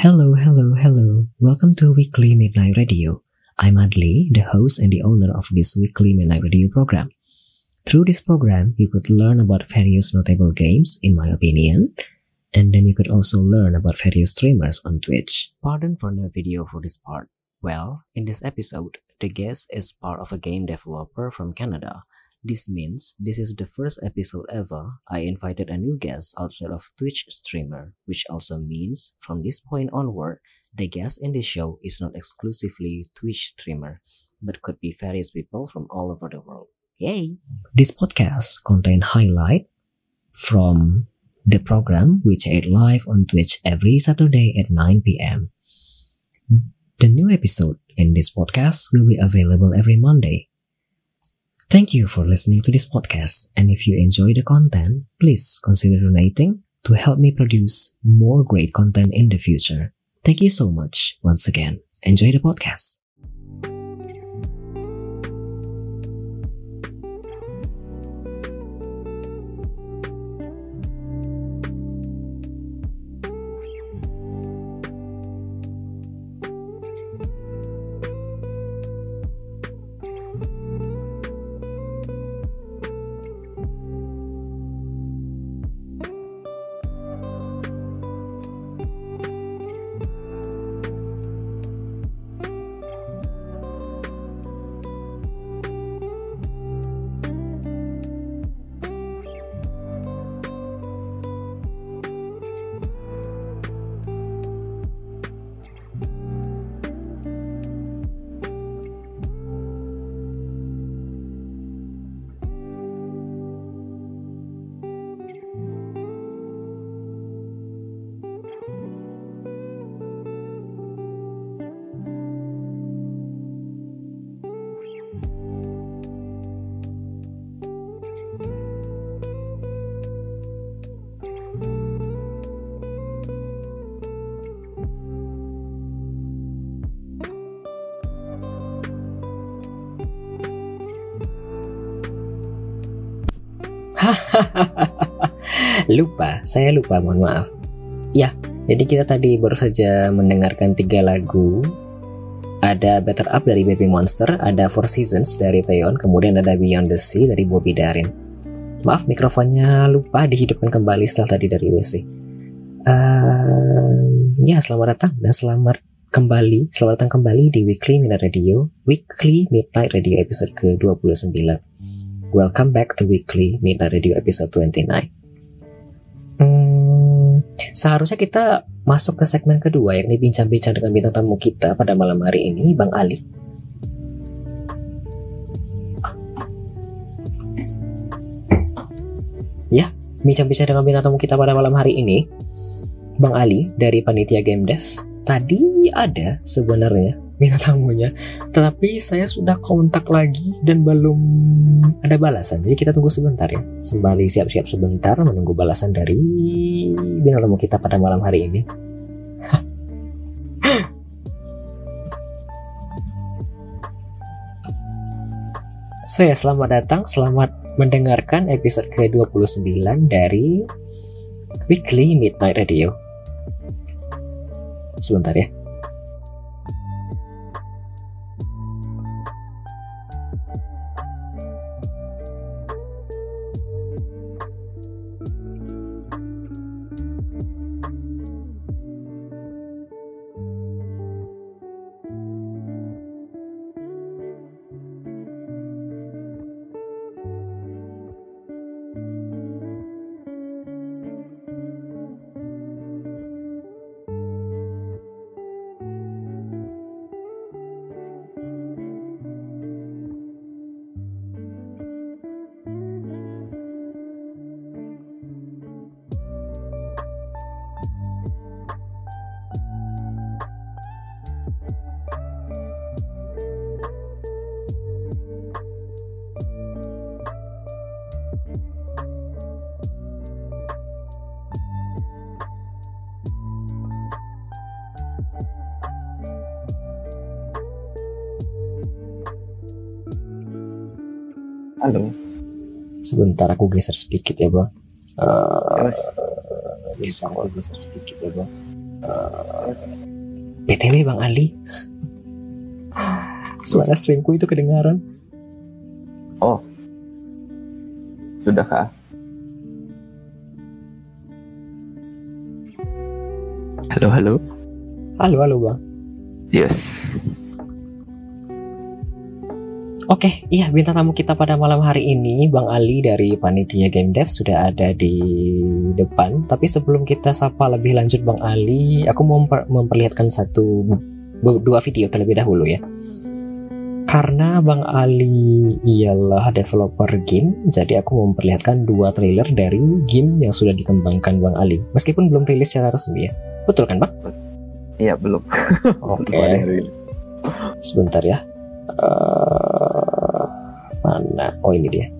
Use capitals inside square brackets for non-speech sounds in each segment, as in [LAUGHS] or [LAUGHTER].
Hello, hello, hello. Welcome to Weekly Midnight Radio. I'm Adli, the host and the owner of this weekly Midnight Radio program. Through this program, you could learn about various notable games, in my opinion, and then you could also learn about various streamers on Twitch. Pardon for no video for this part. Well, in this episode, the guest is part of a game developer from Canada. This means this is the first episode ever I invited a new guest outside of Twitch streamer, which also means from this point onward, the guest in this show is not exclusively Twitch streamer, but could be various people from all over the world. Yay! This podcast contains highlight from the program which aired live on Twitch every Saturday at 9 p.m. The new episode in this podcast will be available every Monday. Thank you for listening to this podcast, and if you enjoy the content, please consider donating to help me produce more great content in the future. Thank you so much once again. Enjoy the podcast. [LAUGHS] lupa, saya lupa, mohon maaf. Ya, jadi kita tadi baru saja mendengarkan tiga lagu. Ada Better Up dari Baby Monster, ada Four Seasons dari Taeyeon, kemudian ada Beyond the Sea dari Bobby Darin. Maaf, mikrofonnya lupa dihidupkan kembali setelah tadi dari WC. Uh, ya, selamat datang dan selamat kembali, selamat datang kembali di Weekly Midnight Radio, Weekly Midnight Radio episode ke-29. Welcome back to Weekly Midnight Radio episode 29. Hmm, seharusnya kita masuk ke segmen kedua yakni bincang-bincang dengan bintang tamu kita pada malam hari ini, Bang Ali. Ya, bincang-bincang dengan bintang tamu kita pada malam hari ini, Bang Ali dari Panitia Game Dev. Tadi ada sebenarnya minta tamunya tetapi saya sudah kontak lagi dan belum ada balasan. Jadi kita tunggu sebentar ya. Sembari siap-siap sebentar menunggu balasan dari bintang tamu kita pada malam hari ini. [LAUGHS] So ya, selamat datang, selamat mendengarkan episode ke-29 dari Weekly Midnight Radio. Sebentar ya. Sebentar aku geser sedikit ya bang. Uh, Terus? bisa aku geser sedikit ya bang. Uh, BTW Bang Ali. [SIGHS] Suara stringku itu kedengaran. Oh. Sudah kah? Halo, halo. Halo, halo Bang. Yes. Oke, iya bintang tamu kita pada malam hari ini Bang Ali dari Panitia Game Dev sudah ada di depan. Tapi sebelum kita sapa lebih lanjut Bang Ali, aku mau memper memperlihatkan satu dua video terlebih dahulu ya. Karena Bang Ali ialah developer game, jadi aku mau memperlihatkan dua trailer dari game yang sudah dikembangkan Bang Ali. Meskipun belum rilis secara resmi ya. Betul kan, Bang? Iya, belum. Oke. Okay. Sebentar ya. Uh, mana? Oh, ini dia.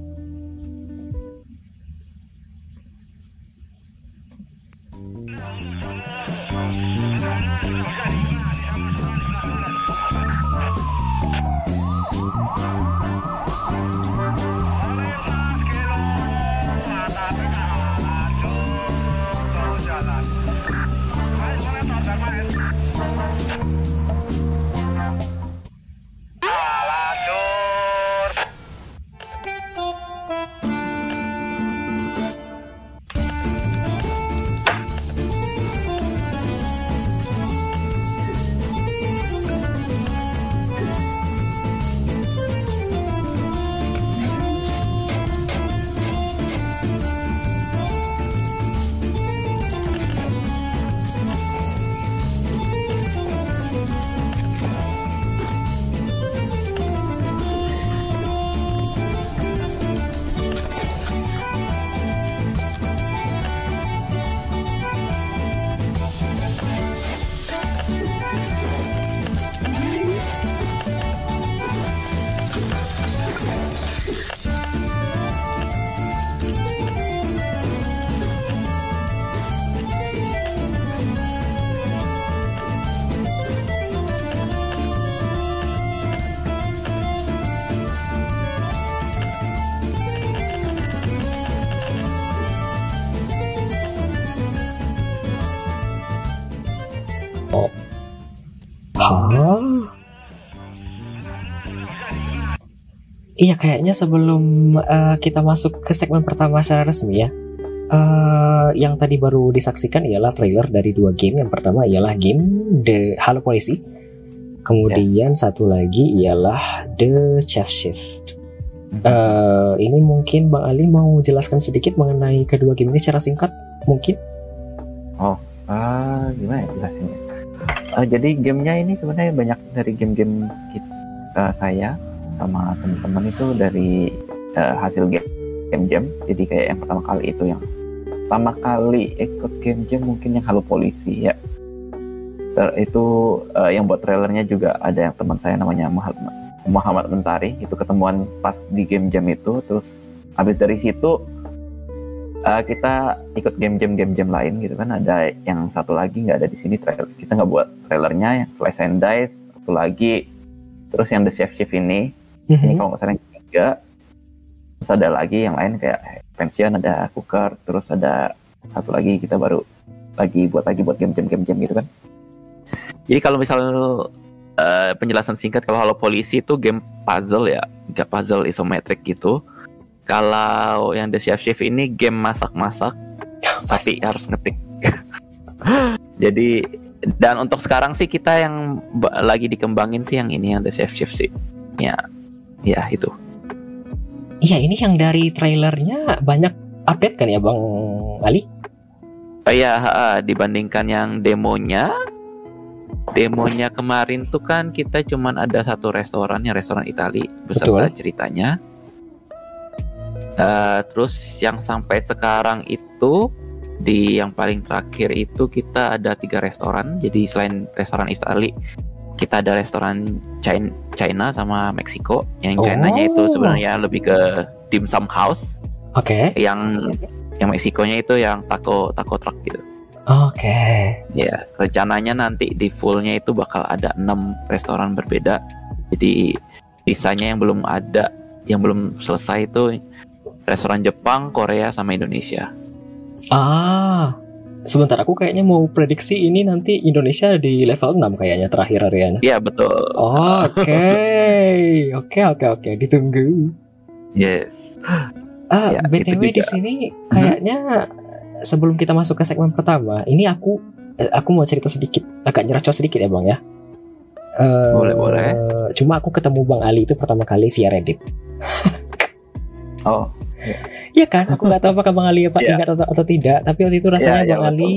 Iya kayaknya sebelum uh, kita masuk ke segmen pertama secara resmi ya uh, Yang tadi baru disaksikan ialah trailer dari dua game. Yang pertama ialah game The Halo Polisi Kemudian yeah. satu lagi ialah The Chef Shift. Uh, Ini mungkin Bang Ali mau jelaskan sedikit mengenai kedua game ini secara singkat mungkin? Oh uh, gimana ya jelasinnya uh, Jadi gamenya ini sebenarnya banyak dari game-game kita, saya sama teman-teman itu dari uh, hasil game game jam jadi kayak yang pertama kali itu yang pertama kali ikut game jam mungkin yang Halo Polisi ya. Ter, itu uh, yang buat trailernya juga ada yang teman saya namanya Muhammad Muhammad Mentari. Itu ketemuan pas di game jam itu terus habis dari situ uh, kita ikut game jam game jam lain gitu kan ada yang satu lagi nggak ada di sini trailer kita nggak buat trailernya yang Slice and Dice satu lagi terus yang The Chef Chef ini Mm-hmm. Ini kalau nggak salah yang ketiga. Terus ada lagi yang lain kayak pensiun ada cooker, terus ada satu lagi kita baru lagi buat lagi buat game-game game-game gitu kan. Jadi kalau misalnya uh, penjelasan singkat kalau Halo Polisi itu game puzzle ya, gak puzzle isometrik gitu. Kalau yang The Chef Chef ini game masak-masak, [LAUGHS] tapi harus ngetik. [LAUGHS] Jadi dan untuk sekarang sih kita yang lagi dikembangin sih yang ini yang The Chef Chef sih. Ya, ya itu iya ini yang dari trailernya banyak update kan ya bang Ali oh, iya dibandingkan yang demonya demonya kemarin tuh kan kita cuman ada satu restoran yang restoran Itali beserta Betul. ceritanya uh, terus yang sampai sekarang itu di yang paling terakhir itu kita ada tiga restoran jadi selain restoran Itali kita ada restoran China, China sama Meksiko. Yang China-nya itu oh. sebenarnya lebih ke dim sum house. Oke. Okay. Yang yang Meksikonya itu yang taco taco truck gitu. Oke. Okay. Ya, rencananya nanti di fullnya itu bakal ada enam restoran berbeda. Jadi sisanya yang belum ada, yang belum selesai itu restoran Jepang, Korea sama Indonesia. Ah, Sebentar aku kayaknya mau prediksi ini nanti Indonesia di level 6 kayaknya terakhir Ariana. Iya betul. [LAUGHS] Oke. Oke oke oke ditunggu. Yes. Ah, Ya, BTW di sini kayaknya sebelum kita masuk ke segmen pertama, ini aku eh, aku mau cerita sedikit, agak nyerocos sedikit ya, Bang ya. Eh, Boleh, boleh. Cuma aku ketemu Bang Ali itu pertama kali via Reddit. Oh, Iya kan? Aku nggak tahu apakah Bang Ali apa [LAUGHS] Iya. ingat atau, atau tidak, tapi waktu itu rasanya Iya, iya, Bang Ali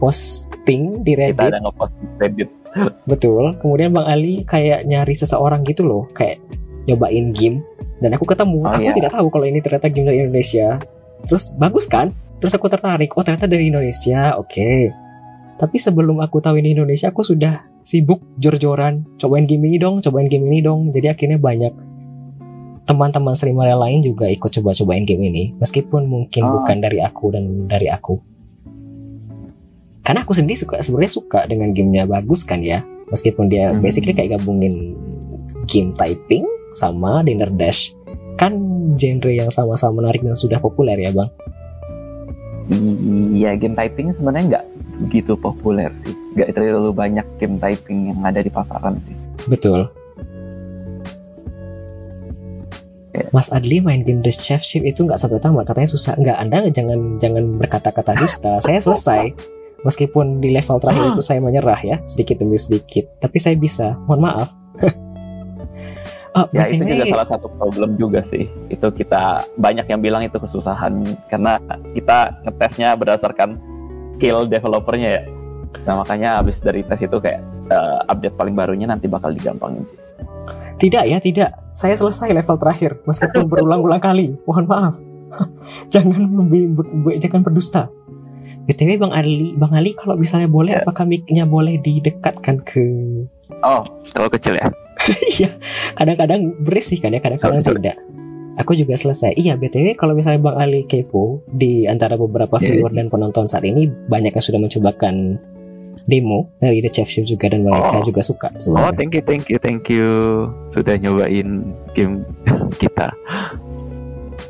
posting di kita Reddit, ada ngepost di Reddit. [LAUGHS] betul. Kemudian Bang Ali kayak nyari seseorang gitu loh, kayak nyobain game dan aku ketemu. Oh, aku iya. tidak tahu kalau ini ternyata game dari Indonesia. Terus bagus kan? Terus aku tertarik. Oh ternyata dari Indonesia. Oke. Tapi sebelum aku tahu ini Indonesia, aku sudah sibuk jor-joran. Cobain game ini dong, cobain game ini dong. Jadi akhirnya banyak teman-teman streamer yang lain juga ikut coba-cobain game ini. Meskipun mungkin Oh. bukan dari aku dan dari aku. Karena aku sendiri suka sebenarnya suka dengan gamenya bagus kan ya. Meskipun dia Hmm. basically kayak gabungin game typing sama dinner dash. Kan genre yang sama-sama menarik dan sudah populer ya bang. Iya, game typing sebenarnya nggak begitu populer sih. Nggak terlalu banyak game typing yang ada di pasaran sih. Betul. Mas Adli main game The Chef Ship itu nggak sampai tamat katanya susah. Nggak anda jangan jangan berkata-kata dusta. Saya selesai. Meskipun di level terakhir itu saya menyerah ya sedikit demi sedikit. Tapi saya bisa. Mohon maaf. [LAUGHS] Oh, Ya itu juga salah satu problem juga sih. Itu kita banyak yang bilang itu kesusahan. Karena kita ngetesnya berdasarkan skill developernya ya. Nah makanya abis dari tes itu kayak eh, update paling barunya nanti bakal digampangin sih. Tidak ya, tidak. Saya selesai level terakhir meskipun berulang-ulang kali. Mohon maaf. [LAUGHS] jangan jangan berdusta. BTW Bang Ali, Bang Ali kalau misalnya boleh Ya. apakah mic-nya boleh didekatkan ke Oh, terlalu kecil ya? [LAUGHS] Iya, kadang-kadang berisih kan ya, kadang-kadang Oh, tidak. Aku juga selesai. Iya, BTW kalau misalnya Bang Ali kepo di antara beberapa Ya, viewer dan penonton saat ini banyak yang sudah mencobakan demo dari The Chef Ship juga dan mereka Oh. juga suka Oh, sebenarnya. thank you, thank you, thank you sudah nyobain game [LAUGHS] kita.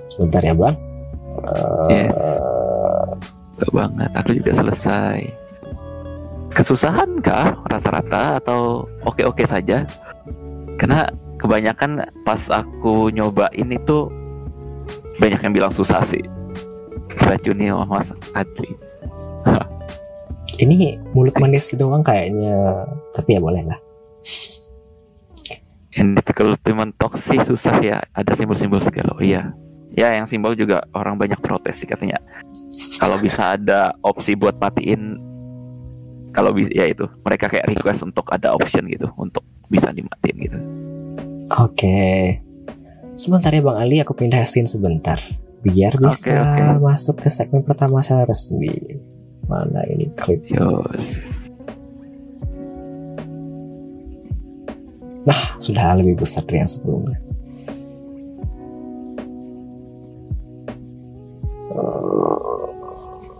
Sebentar ya, Bang. Eh, Yes. Gak banget, aku juga selesai. Kesusahan kah rata-rata atau oke-oke saja? Karena kebanyakan pas aku nyobain itu banyak yang bilang susah sih. Racuni sama Mas Adli. [LAUGHS] Ini mulut manis doang kayaknya, tapi ya boleh lah. Yang difficulty mentok sih susah ya. Ada simbol-simbol segala. Oh iya. Ya yang simbol juga orang banyak protes sih katanya. Kalau bisa ada opsi buat matiin kalau bisa ya itu mereka kayak request untuk ada option gitu untuk bisa dimatiin gitu. Oke. Sebentar ya Bang Ali, aku pindah scene sebentar. Biar bisa oke. masuk ke segmen pertama secara resmi. Mana ini klip? Yos. Nah, sudah lebih besar dari yang sebelumnya. Eh,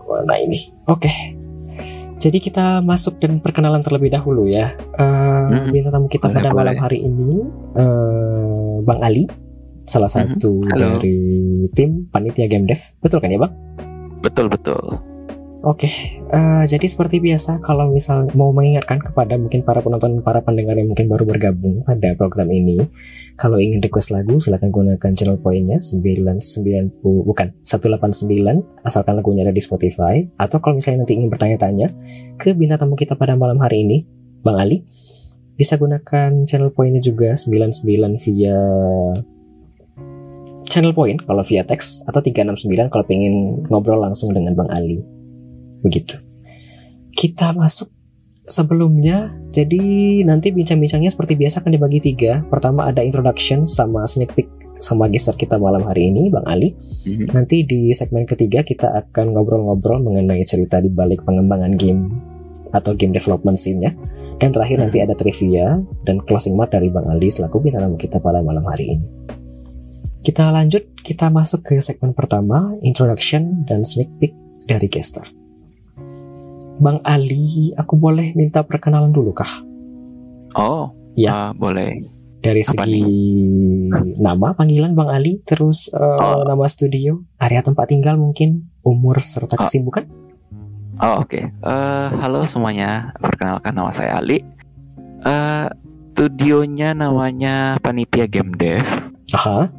Mana ini? Oke. Jadi kita masuk dan perkenalan terlebih dahulu ya. Eh, Mhm. Bintang tamu kita Boleh, pada malam hari ini, eh, Bang Ali, salah satu Halo. dari tim panitia game dev. Betul kan ya, Bang? Betul betul. Oke, eh, jadi seperti biasa kalau misal mau mengingatkan kepada mungkin para penonton, para pendengar yang mungkin baru bergabung pada program ini, kalau ingin request lagu silahkan gunakan channel poinnya 990 bukan 189 asalkan lagunya ada di Spotify. Atau kalau misalnya nanti ingin bertanya-tanya ke bintang tamu kita pada malam hari ini, Bang Ali, bisa gunakan channel poinnya juga 99 via channel point kalau via teks atau 369 kalau pengen ngobrol langsung dengan Bang Ali begitu. Kita masuk sebelumnya, jadi nanti bincang-bincangnya seperti biasa akan dibagi tiga. Pertama ada introduction sama sneak peek sama gestar kita malam hari ini, Bang Ali. Mhm. Nanti di segmen ketiga kita akan ngobrol-ngobrol mengenai cerita di balik pengembangan game atau game development scene-nya. Dan terakhir nanti ada trivia dan closing mark dari Bang Ali selaku bintang tamu kita pada malam hari ini. Kita lanjut, kita masuk ke segmen pertama, introduction dan sneak peek dari gestar. Bang Ali, aku boleh minta perkenalan dulu kah? Oh, Ya. ah, boleh. Dari Apa segi nama, panggilan Bang Ali, terus eh, Oh. nama studio, area tempat tinggal mungkin, umur serta Ah. kesibukan? Oh oke. Okay. Uh, halo semuanya. Perkenalkan nama saya Ali. Uh, studionya namanya Panitia Game Dev. Aha.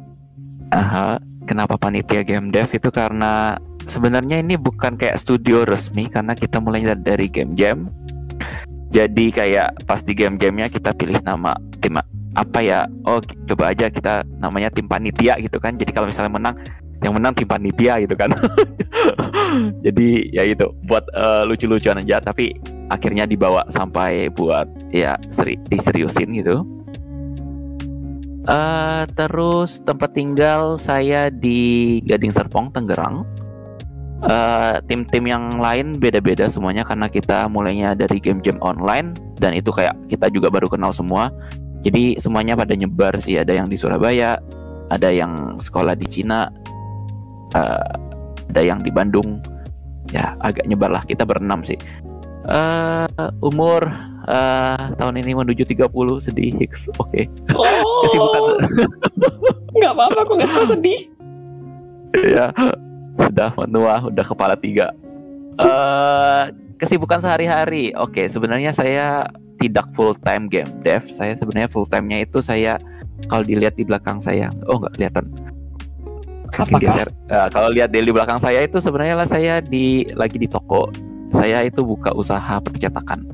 Aha. Kenapa Panitia Game Dev itu karena sebenarnya ini bukan kayak studio resmi karena kita mulai dari game jam. Jadi kayak pas di game jamnya kita pilih nama tim apa ya? Oh coba aja kita namanya tim panitia gitu kan. Jadi kalau misalnya menang yang menang tim panitia gitu kan [LAUGHS] jadi ya itu buat uh, lucu-lucuan aja tapi akhirnya dibawa sampai buat ya seri diseriusin gitu uh, terus tempat tinggal saya di Gading Serpong Tangerang uh, tim-tim yang lain beda-beda semuanya karena kita mulainya dari game-game online dan itu kayak kita juga baru kenal semua. Jadi semuanya pada nyebar sih. Ada yang di Surabaya ada yang sekolah di Cina uh, ada yang di Bandung. Ya agak nyebar lah. Kita berenam sih. Uh, umur uh, tahun ini menuju 30 sedih Hicks. Oke. Okay. oh. kesibukan. Nggak apa-apa kok nggak suka sedih. Ya sudah menua udah kepala tiga uh, kesibukan sehari-hari oke okay, sebenarnya saya tidak full time game dev saya sebenarnya full time nya itu saya kalau dilihat di belakang saya oh nggak kelihatan Apakah? Uh, kalau lihat di belakang saya itu sebenarnya lah saya di lagi di toko. Saya itu buka usaha percetakan.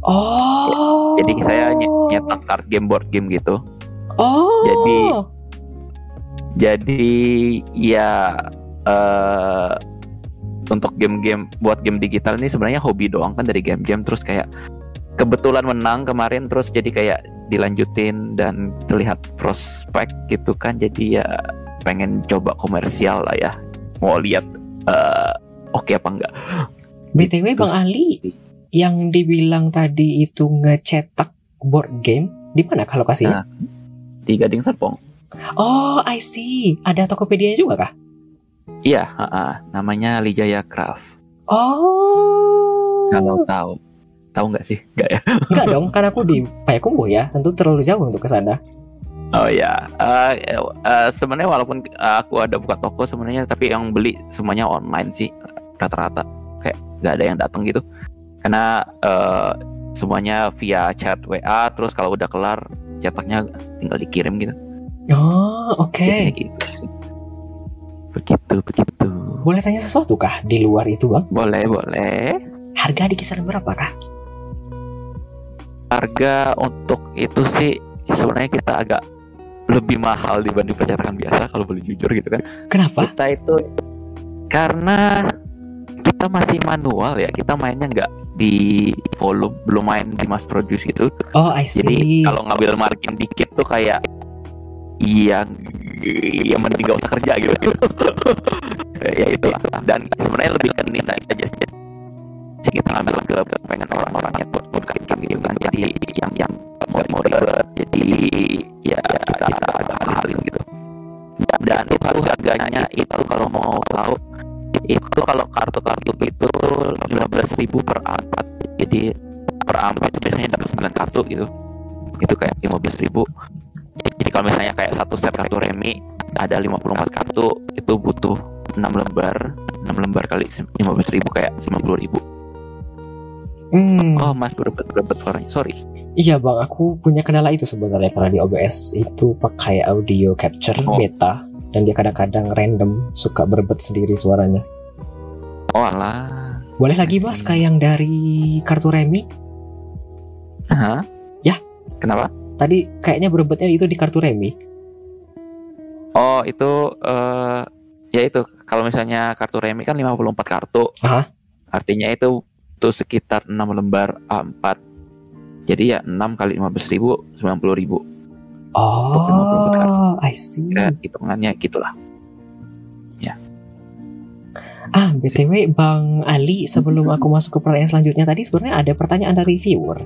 Oh. Ya, jadi saya nyetak card game board game gitu. Oh. Jadi jadi ya uh, untuk game-game buat game digital ini sebenarnya hobi doang kan dari game-game. Terus kayak kebetulan menang kemarin terus jadi kayak dilanjutin dan terlihat prospek gitu kan. Jadi ya pengen coba komersial lah ya. Mau lihat uh, oke okay apa enggak. [LAUGHS] Btw bang Ali yang dibilang tadi itu ngecetak board game di mana kalau kasihnya nah, di Gading Serpong. Oh I see. Ada Tokopedia juga kah iya uh, uh, namanya Lijaya Craft. Oh. Kalau tahu. Tahu nggak sih? Nggak ya? [LAUGHS] Nggak dong karena aku di Payakumbuh ya. Tentu terlalu jauh untuk ke sana. Oh ya, uh, uh, sebenarnya walaupun aku ada buka toko sebenarnya, tapi yang beli semuanya online sih rata-rata. Kayak nggak ada yang datang gitu, karena uh, semuanya via chat WA, terus kalau udah kelar cetaknya tinggal dikirim gitu. Oh oke. Okay. Gitu Begitu begitu. Boleh tanya sesuatu kah di luar itu bang? Boleh boleh. Harga di kisaran berapa kah? Harga untuk itu sih sebenarnya kita agak lebih mahal dibanding percetakan biasa kalau boleh jujur gitu kan. Kenapa? Kita itu karena kita masih manual ya, kita mainnya nggak di volume, belum main di mass produce gitu. Oh, I see. Jadi kalau ngambil margin dikit tuh kayak iya yang mending gak usah kerja gitu. [LAUGHS] ya itulah. Dan sebenarnya lebih ke nih aja sih kita ngambil ke pengen orang-orang yang buat buat gitu kan. Jadi yang yang mau mau ribet jadi ya kita halin gitu dan itu harganya itu kalau mau tahu itu kalau kartu-kartu itu lima belas ribu per empat jadi per empat itu biasanya dapat sembilan kartu gitu itu kayak lima belas ribu jadi kalau misalnya kayak satu set kartu remi ada 54 kartu itu butuh 6 lembar 6 lembar kali 15 ribu kayak 90 ribu hmm. oh mas berebet berebet suaranya sorry Iya bang, aku punya kendala itu sebenarnya karena di OBS itu pakai audio capture oh. beta dan dia kadang-kadang random suka berebet sendiri suaranya. Oh alah. Boleh lagi mas kayak yang dari kartu remi? Hah? Ya. Kenapa? Tadi kayaknya berebetnya itu di kartu remi. Oh itu uh, ya itu kalau misalnya kartu remi kan 54 kartu. Aha. Artinya itu tuh sekitar 6 lembar A4 jadi ya 6 kali 15 ribu 90 ribu. Oh, I see. Kira hitungannya gitulah. Ya. Ah, BTW Bang Ali, sebelum aku masuk ke pertanyaan selanjutnya tadi sebenarnya ada pertanyaan dari viewer.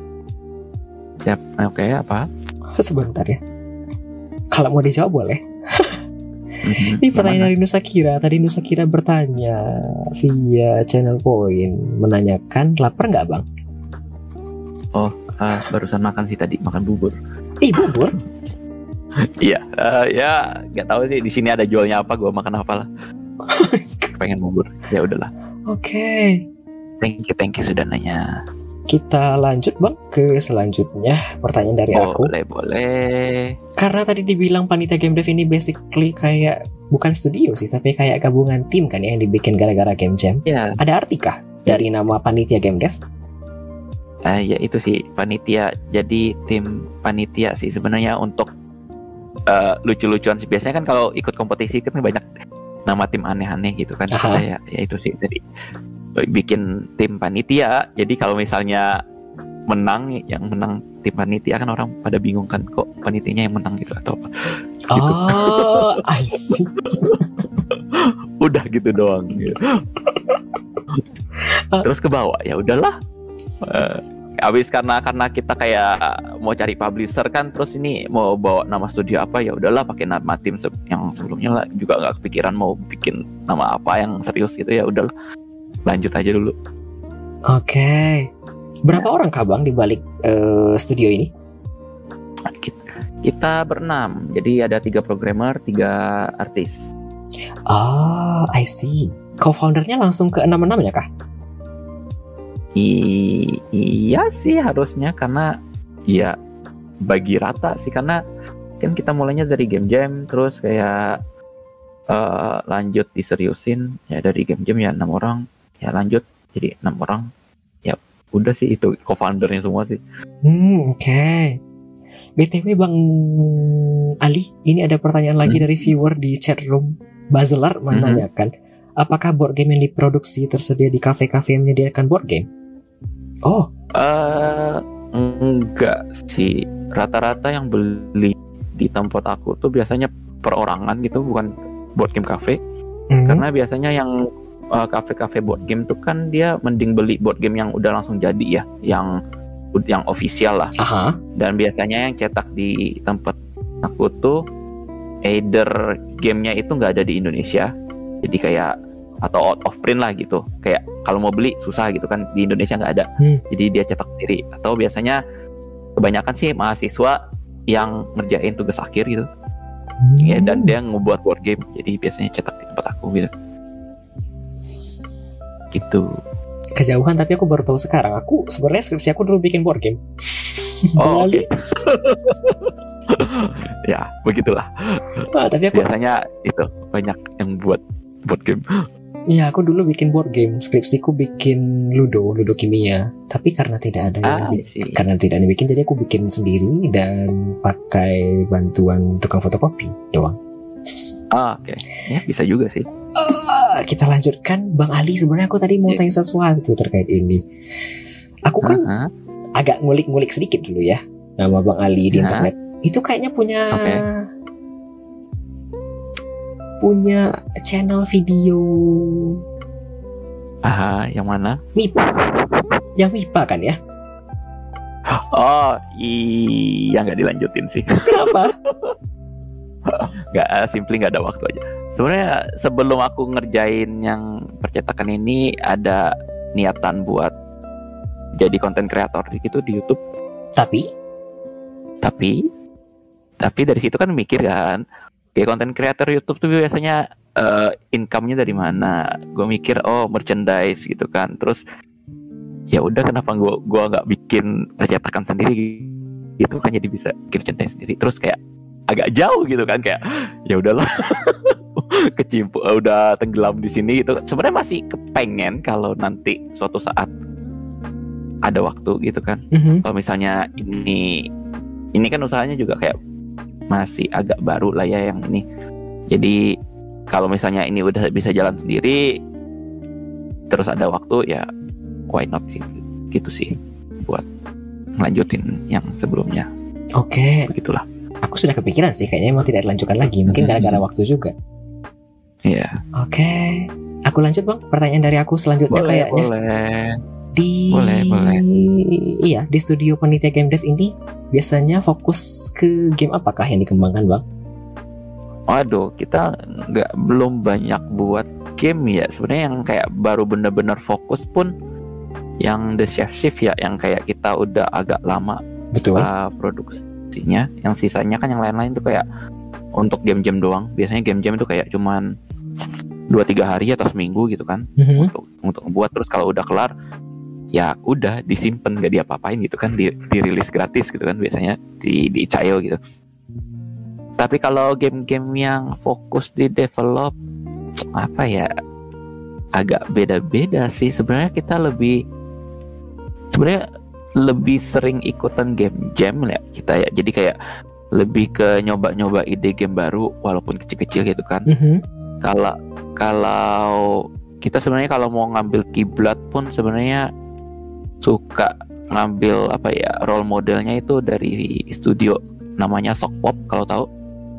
Siap, oke okay, apa? Sebentar ya. Kalau mau dijawab boleh. Mhm. Ini pertanyaan dari Nusa Kira. Tadi Nusa Kira bertanya via channel Point menanyakan lapar nggak bang? Oh, uh, barusan makan sih tadi makan bubur. Ih bubur? [LAUGHS] Iya, uh, ya nggak tahu sih di sini ada jualnya apa, gue makan apa lah. Pengen bubur, ya udahlah. Oke. Okay. thank you, thank you sudah nanya. Kita lanjut bang ke selanjutnya pertanyaan dari aku. Boleh, boleh. Karena tadi dibilang panitia game dev ini basically kayak bukan studio sih, tapi kayak gabungan tim kan ya yang dibikin gara-gara game jam. Ya, Ada arti kah dari nama panitia game dev? eh, ya itu sih panitia. Jadi tim panitia sih sebenarnya untuk eh, lucu-lucuan sih. Biasanya kan kalau ikut kompetisi kan banyak nama tim aneh-aneh gitu kan. Aha. Ya, ya itu sih. Jadi bikin tim panitia. Jadi kalau misalnya menang yang menang tim panitia kan orang pada bingung kan kok panitianya yang menang gitu atau apa. Gitu. Oh, [LAUGHS] I see. [LAUGHS] udah gitu doang gitu. [LAUGHS] Terus ke bawah ya udahlah Eh, abis karena karena kita kayak mau cari publisher kan terus ini mau bawa nama studio apa ya udahlah pakai nama tim se- yang sebelumnya lah juga nggak kepikiran mau bikin nama apa yang serius gitu ya udah lanjut aja dulu Oke. Berapa orang kah bang di balik eh, studio ini? kita, kita berenam jadi ada tiga programmer tiga artis Oh, I see. Co-foundernya langsung ke enam-enamnya kah? I- iya sih harusnya karena ya bagi rata sih karena kan kita mulainya dari game jam terus kayak eh, lanjut diseriusin ya dari game jam ya enam orang ya lanjut jadi enam orang ya udah sih itu co-foundernya semua sih Hmm, oke. BTW Bang Ali, ini ada pertanyaan lagi Hmm. dari viewer di chat room. Bazelar menanyakan, apakah board game yang diproduksi tersedia di kafe-kafe yang menyediakan board game? Oh, eh enggak sih rata-rata yang beli di tempat aku tuh biasanya perorangan gitu bukan board game cafe hmm, karena biasanya yang uh, kafe-kafe board game tuh kan dia mending beli board game yang udah langsung jadi ya yang yang official lah. Aha, dan biasanya yang cetak di tempat aku tuh either gamenya itu nggak ada di Indonesia. Jadi kayak atau out of print lah gitu. Kayak kalau mau beli susah gitu kan di Indonesia nggak ada. Hmm. jadi dia cetak sendiri. Atau biasanya kebanyakan sih mahasiswa yang ngerjain tugas akhir gitu. Ya dan dia ngebuat board game. Jadi biasanya cetak di tempat aku gitu gitu kejauhan tapi aku baru tahu sekarang. Aku sebenarnya skripsi aku dulu bikin board game. [LAUGHS] oh oke [LAUGHS] ya begitulah Ah, tapi aku biasanya itu banyak yang buat board game [LAUGHS] Iya, aku dulu bikin board game. Skripsiku bikin Ludo, Ludo kimia. Tapi karena tidak ada yang ah karena tidak ada yang bikin, jadi aku bikin sendiri dan pakai bantuan tukang fotokopi doang. ah oke ya bisa juga sih Ah, kita lanjutkan, Bang Ali. Sebenarnya aku tadi mau Iya. tanya sesuatu terkait ini. Aku kan Ah, ah. agak ngulik-ngulik sedikit dulu ya nama Bang Ali di Hah? internet. Itu kayaknya punya Oke. punya channel video ah yang mana MIPA. Yang MIPA kan ya? oh iya nggak dilanjutin sih Kenapa? [LAUGHS] [LAUGHS] nggak ah, simply nggak ada waktu aja. Sebenarnya sebelum aku ngerjain yang percetakan ini ada niatan buat jadi konten kreator gitu di YouTube. Tapi? Tapi tapi dari situ kan mikir kan kayak konten kreator YouTube tuh biasanya eh, income-nya dari mana? Gue mikir oh merchandise gitu kan. Terus ya udah kenapa gua gua nggak bikin percetakan sendiri gitu? Kan jadi bisa bikin merchandise sendiri. Terus kayak agak jauh gitu kan kayak ya udahlah. [LAUGHS] Kecimpu udah tenggelam di sini gitu. Sebenarnya masih kepengen kalau nanti suatu saat ada waktu gitu kan. Mhm, kalau misalnya ini ini kan usahanya juga kayak masih agak baru lah ya yang ini. Jadi kalau misalnya ini udah bisa jalan sendiri terus ada waktu ya why not sih? Gitu sih buat lanjutin yang sebelumnya. Oke. begitulah Aku sudah kepikiran sih, kayaknya emang tidak dilanjutkan lagi. Mungkin Mhm. gara-gara waktu juga. Iya Oke. Aku lanjut bang. Pertanyaan dari aku selanjutnya boleh kayaknya boleh di Boleh, boleh. iya di studio panitia game dev ini biasanya fokus ke game apakah yang dikembangkan bang? waduh kita nggak belum banyak buat game ya sebenarnya yang kayak baru bener-bener fokus pun yang the chef shift ya yang kayak kita udah agak lama Betul. uh, produksinya yang sisanya kan yang lain-lain tuh kayak untuk game-game doang. Biasanya game-game itu kayak cuman dua tiga hari atau seminggu gitu kan Mhm. untuk untuk ngebuat. Terus kalau udah kelar ya udah disimpan gak diapa-apain gitu kan di, dirilis gratis gitu kan biasanya di di itch.io gitu. Tapi kalau game-game yang fokus di develop apa ya agak beda-beda sih. Sebenarnya kita lebih sebenarnya lebih sering ikutan game jam ya kita ya jadi kayak lebih ke nyoba-nyoba ide game baru walaupun kecil-kecil gitu kan Mhm. kalau kalau kita sebenarnya kalau mau ngambil kiblat pun sebenarnya suka ngambil apa ya role modelnya itu dari studio namanya Sokpop kalau tahu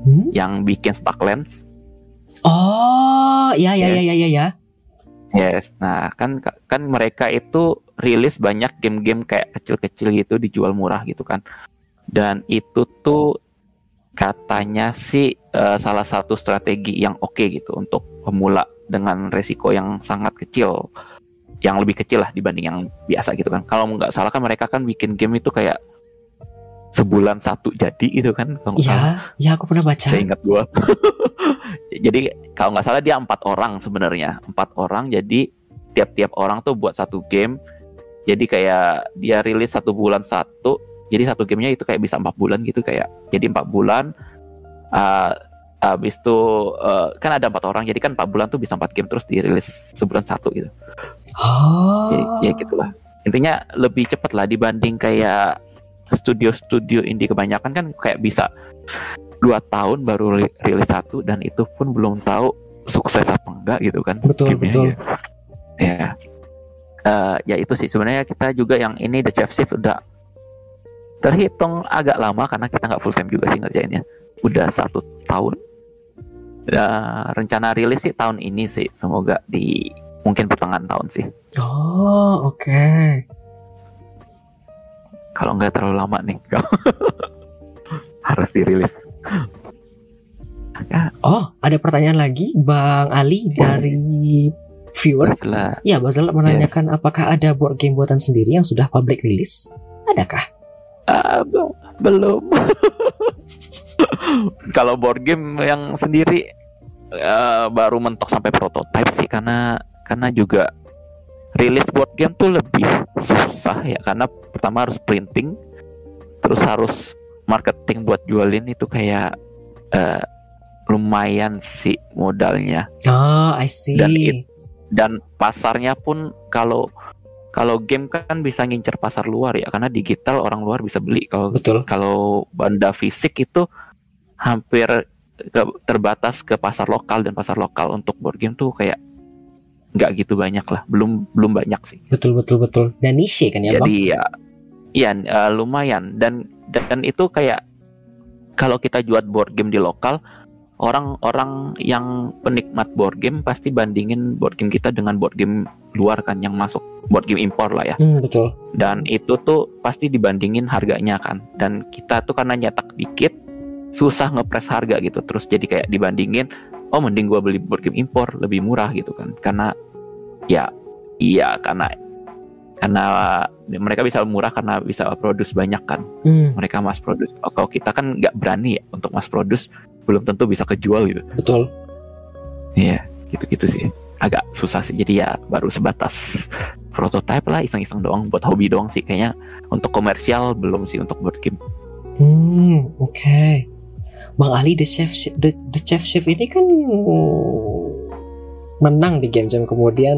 Hmm? yang bikin Stucklands. Oh, ya ya Ya. ya ya ya. Yes, nah kan kan mereka itu rilis banyak game-game kayak kecil-kecil gitu dijual murah gitu kan. Dan itu tuh katanya sih eh, salah satu strategi yang oke gitu untuk pemula dengan resiko yang sangat kecil, yang lebih kecil lah dibanding yang biasa gitu kan. Kalau nggak salah kan mereka kan bikin game itu kayak sebulan satu jadi gitu kan. Kalau nggak salah Ya, ya aku pernah baca. seingat gua. [LAUGHS] jadi kalau nggak salah dia empat orang sebenarnya, empat orang. Jadi tiap-tiap orang tuh buat satu game. Jadi kayak dia rilis satu bulan satu. Jadi satu gamenya itu kayak bisa empat bulan gitu kayak. Jadi empat bulan. uh, habis itu uh, kan ada empat orang. Jadi kan empat bulan tuh bisa empat game terus dirilis sebulan satu gitu. Oh. Ya, ya gitulah. Intinya lebih cepat lah dibanding kayak studio-studio indie kebanyakan kan kayak bisa dua tahun baru ri- rilis satu dan itu pun belum tahu sukses apa enggak gitu kan. Betul, gamenya betul. gitu. Ya. Eh, ya itu sih sebenarnya kita juga yang ini The Chef Shift udah terhitung agak lama karena kita nggak full time juga sih ngerjainnya. Udah satu tahun. Ya, rencana rilis sih tahun ini sih. Semoga di mungkin pertengahan tahun sih. Oh, oke. Kalau nggak terlalu lama nih [LAUGHS] harus dirilis Oh, ada pertanyaan lagi, Bang Ali dari viewer. setelah Ya, Bazal menanyakan apakah ada board game buatan sendiri yang sudah public release? Adakah? ah, be- belum [LAUGHS] kalau board game yang sendiri eh, baru mentok sampai prototype sih karena karena juga rilis board game tuh lebih susah ya karena pertama harus printing terus harus marketing buat jualin itu kayak eh, lumayan sih modalnya Oh, I see. Dan it- dan pasarnya pun kalau kalau game kan bisa ngincer pasar luar ya karena digital orang luar bisa beli kalau Betul. kalau benda fisik itu hampir ke- terbatas ke pasar lokal dan pasar lokal untuk board game tuh kayak nggak gitu banyak lah belum belum banyak sih Betul, betul, betul. Dan niche kan ya, Bang? jadi ya iya eh, lumayan dan dan itu kayak kalau kita jual board game di lokal orang-orang yang penikmat board game pasti bandingin board game kita dengan board game luar kan yang masuk board game impor lah ya Hmm, betul. dan itu tuh pasti dibandingin harganya kan dan kita tuh karena nyetak dikit susah ngepres harga gitu terus jadi kayak dibandingin oh mending gua beli board game impor lebih murah gitu kan. Karena ya iya karena karena mereka bisa murah karena bisa produce banyak kan. Hmm, mereka mass produce. Oh, kalau kita kan nggak berani ya untuk mass produce belum tentu bisa kejual gitu. Betul. iya gitu gitu sih. Agak susah sih jadi ya baru sebatas [LAUGHS] prototype lah iseng-iseng doang buat hobi doang sih kayaknya. Untuk komersial belum sih untuk board game. Hmm, oke. Bang Ali the chef the, the chef chef ini kan menang di game jam kemudian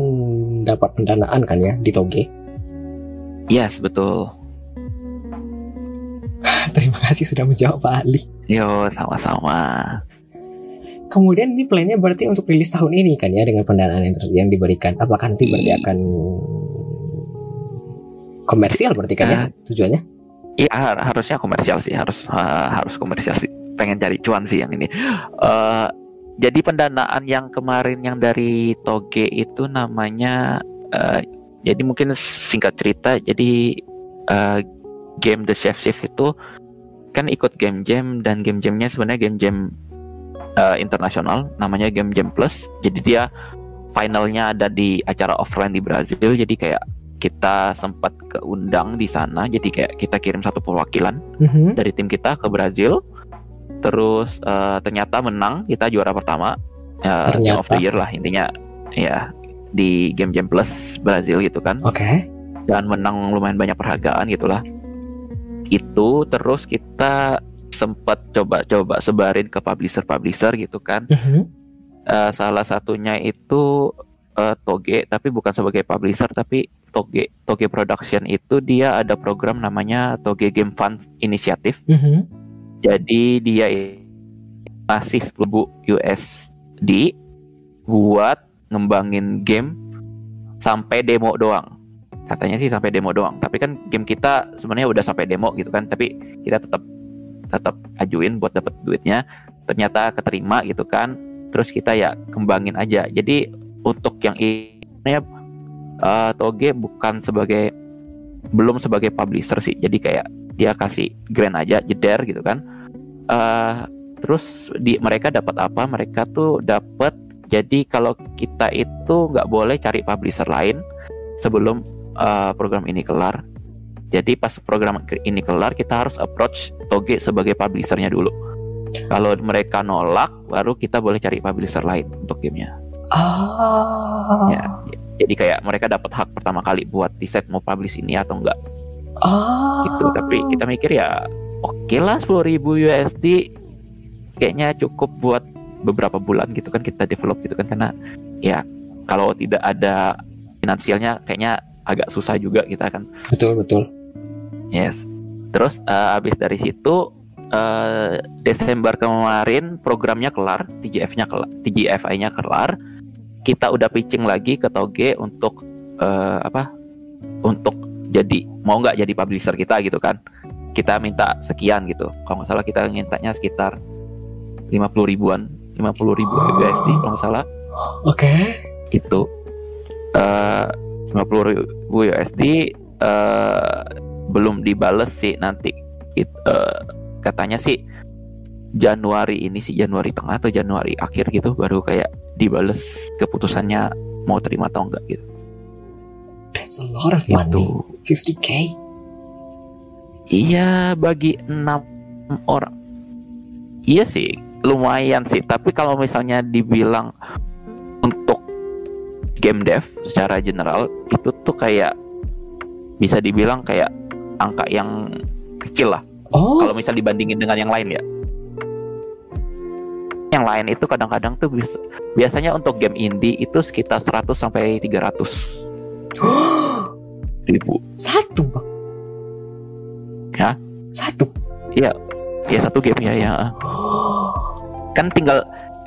dapat pendanaan kan ya di Toge. yes betul [LAUGHS] Terima kasih sudah menjawab Pak Ali. yo sama-sama Kemudian ini plannya berarti untuk rilis tahun ini kan ya dengan pendanaan yang, yang diberikan. Apakah nanti berarti akan komersial berarti kan ya tujuannya? Iya har- harusnya komersial sih harus eh, harus komersial sih pengen cari cuan sih yang ini. Eh, jadi pendanaan yang kemarin yang dari Toge itu namanya eh, jadi mungkin singkat cerita jadi eh, game The Chef Chef itu kan ikut game jam dan game jamnya sebenarnya game jam eh, internasional namanya game jam plus. Jadi dia finalnya ada di acara offline di Brazil jadi kayak kita sempat keundang di sana jadi kayak kita kirim satu perwakilan Mhm. dari tim kita ke Brazil terus eh, ternyata menang kita juara pertama. Ya, Game of the Year lah intinya. Ya di Game Jam Plus Brazil gitu kan. Oke. dan menang lumayan banyak penghargaan gitulah. Itu terus kita sempat coba-coba sebarin ke publisher-publisher gitu kan. Mhm. Eh, salah satunya itu eh, Toge tapi bukan sebagai publisher tapi Toge Toge Production itu dia ada program namanya Toge Game Fund Initiative. Mhm. Jadi dia ngasih 10.000 USD buat ngembangin game sampai demo doang. Katanya sih sampai demo doang. Tapi kan game kita sebenarnya udah sampai demo gitu kan. Tapi kita tetap tetap ajuin buat dapat duitnya. Ternyata keterima gitu kan. Terus kita ya kembangin aja. Jadi untuk yang ini eh, Toge bukan sebagai belum sebagai publisher sih. Jadi kayak dia kasih grant aja jeder gitu kan eh terus di mereka dapat apa? Mereka tuh dapat jadi kalau kita itu nggak boleh cari publisher lain sebelum eh, program ini kelar. Jadi pas program ini kelar kita harus approach Toge sebagai publishernya dulu. Kalau mereka nolak baru kita boleh cari publisher lain untuk gamenya. Ah. ya jadi kayak mereka dapat hak pertama kali buat decide mau publish ini atau enggak Ah. gitu. Tapi kita mikir ya oke lah 10.000 USD kayaknya cukup buat beberapa bulan gitu kan kita develop gitu kan. Karena ya kalau tidak ada finansialnya kayaknya agak susah juga kita kan. Betul betul. yes. Terus eh, habis dari situ eh, Desember kemarin programnya kelar TGF-nya kelar TGFI-nya kelar. Kita udah pitching lagi ke Toge untuk eh, apa? Untuk jadi mau nggak jadi publisher kita gitu kan kita minta sekian gitu kalau nggak salah kita mintanya sekitar 50 ribuan 50 ribu USD kalau nggak salah Oke. itu eh 50 ribu USD eh belum dibales sih nanti It- eh, katanya sih Januari ini sih Januari tengah atau Januari akhir gitu baru kayak dibales keputusannya mau terima atau enggak gitu That's a lot of itu money. 50k. Iya bagi enam orang. Iya sih lumayan sih. Tapi kalau misalnya dibilang untuk game dev secara general itu tuh kayak bisa dibilang kayak angka yang kecil lah. Oh. kalau misal dibandingin dengan yang lain ya. Yang lain itu kadang-kadang tuh bis- biasanya untuk game indie itu sekitar 100 sampai 300 [GASPS] ribu. Satu bang. Ya? Satu. ya satu game ya ya kan tinggal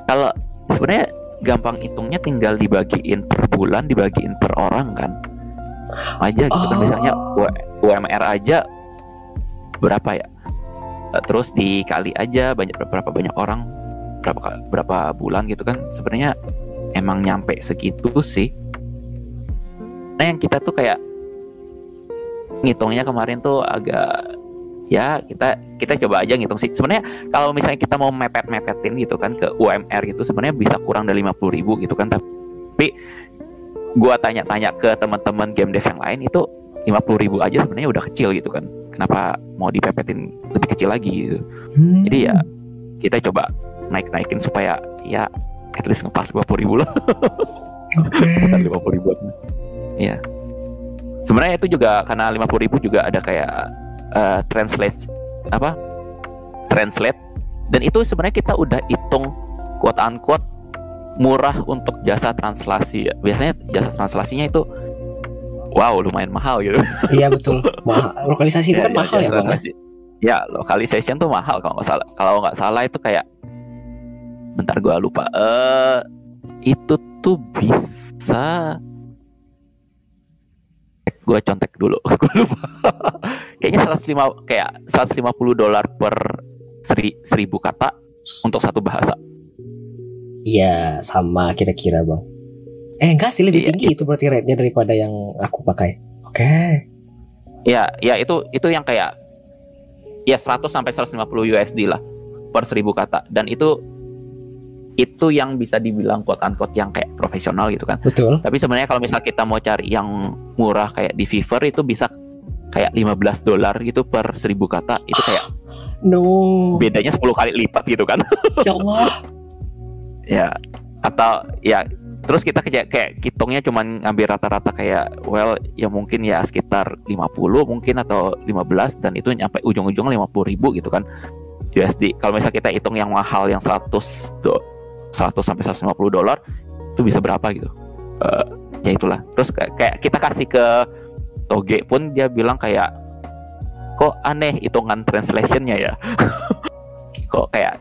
kalau sebenarnya gampang hitungnya tinggal dibagiin per bulan dibagiin per orang kan aja gitu kan Oh. misalnya U- UMR aja berapa ya Eh, terus dikali aja banyak berapa banyak orang berapa berapa bulan gitu kan sebenarnya emang nyampe segitu sih nah yang kita tuh kayak ngitungnya kemarin tuh agak ya kita kita coba aja ngitung sih. Sebenarnya kalau misalnya kita mau mepet-mepetin gitu kan ke UMR gitu sebenarnya bisa kurang dari 50.000 ribu gitu kan. Tapi gua tanya-tanya ke teman-teman game dev yang lain itu 50.000 ribu aja sebenarnya udah kecil gitu kan. Kenapa mau dipepetin lebih kecil lagi gitu? Hmm. jadi ya kita coba naik-naikin supaya ya at least ngepas 20.000 ribu lah. Oke. [LAUGHS] sekitar 50 ribuan. Iya sebenarnya itu juga karena 50 ribu juga ada kayak eh, translate apa translate dan itu sebenarnya kita udah hitung quote unquote murah untuk jasa translasi ya biasanya jasa translasinya itu wow lumayan mahal gitu Iya betul. Mahal. Lokalisasi itu kan [LAUGHS] Ya, mahal ya ya? translasi. ya tuh mahal kalau nggak salah kalau nggak salah itu kayak bentar gua lupa eh itu tuh bisa gue contek dulu [LAUGHS] gue lupa kayaknya 105 kayak 150 dolar per seri, seribu kata untuk satu bahasa Iya sama kira-kira bang. Eh enggak sih lebih Iya, tinggi itu berarti rate-nya daripada yang aku pakai. Oke. ya ya itu itu yang kayak ya 100 sampai 150 USD lah per seribu kata dan itu itu yang bisa dibilang quote unquote yang kayak profesional gitu kan Betul. tapi sebenarnya kalau misal kita mau cari yang murah kayak di Fiverr itu bisa kayak 15 dolar gitu per seribu kata itu kayak [SIGHS] No. bedanya 10 kali lipat gitu kan [LAUGHS] Ya Allah. [LAUGHS] ya atau ya terus kita kayak kayak hitungnya cuman ngambil rata-rata kayak well ya mungkin ya sekitar 50 mungkin atau 15 dan itu nyampe ujung-ujung 50 ribu gitu kan USD kalau misalnya kita hitung yang mahal yang 100 do, 100 sampai 150 dolar itu bisa berapa gitu? Uh, ya itulah. Terus kayak kita kasih ke Toge pun dia bilang kayak kok aneh hitungan translationnya ya? [LAUGHS] Kok kayak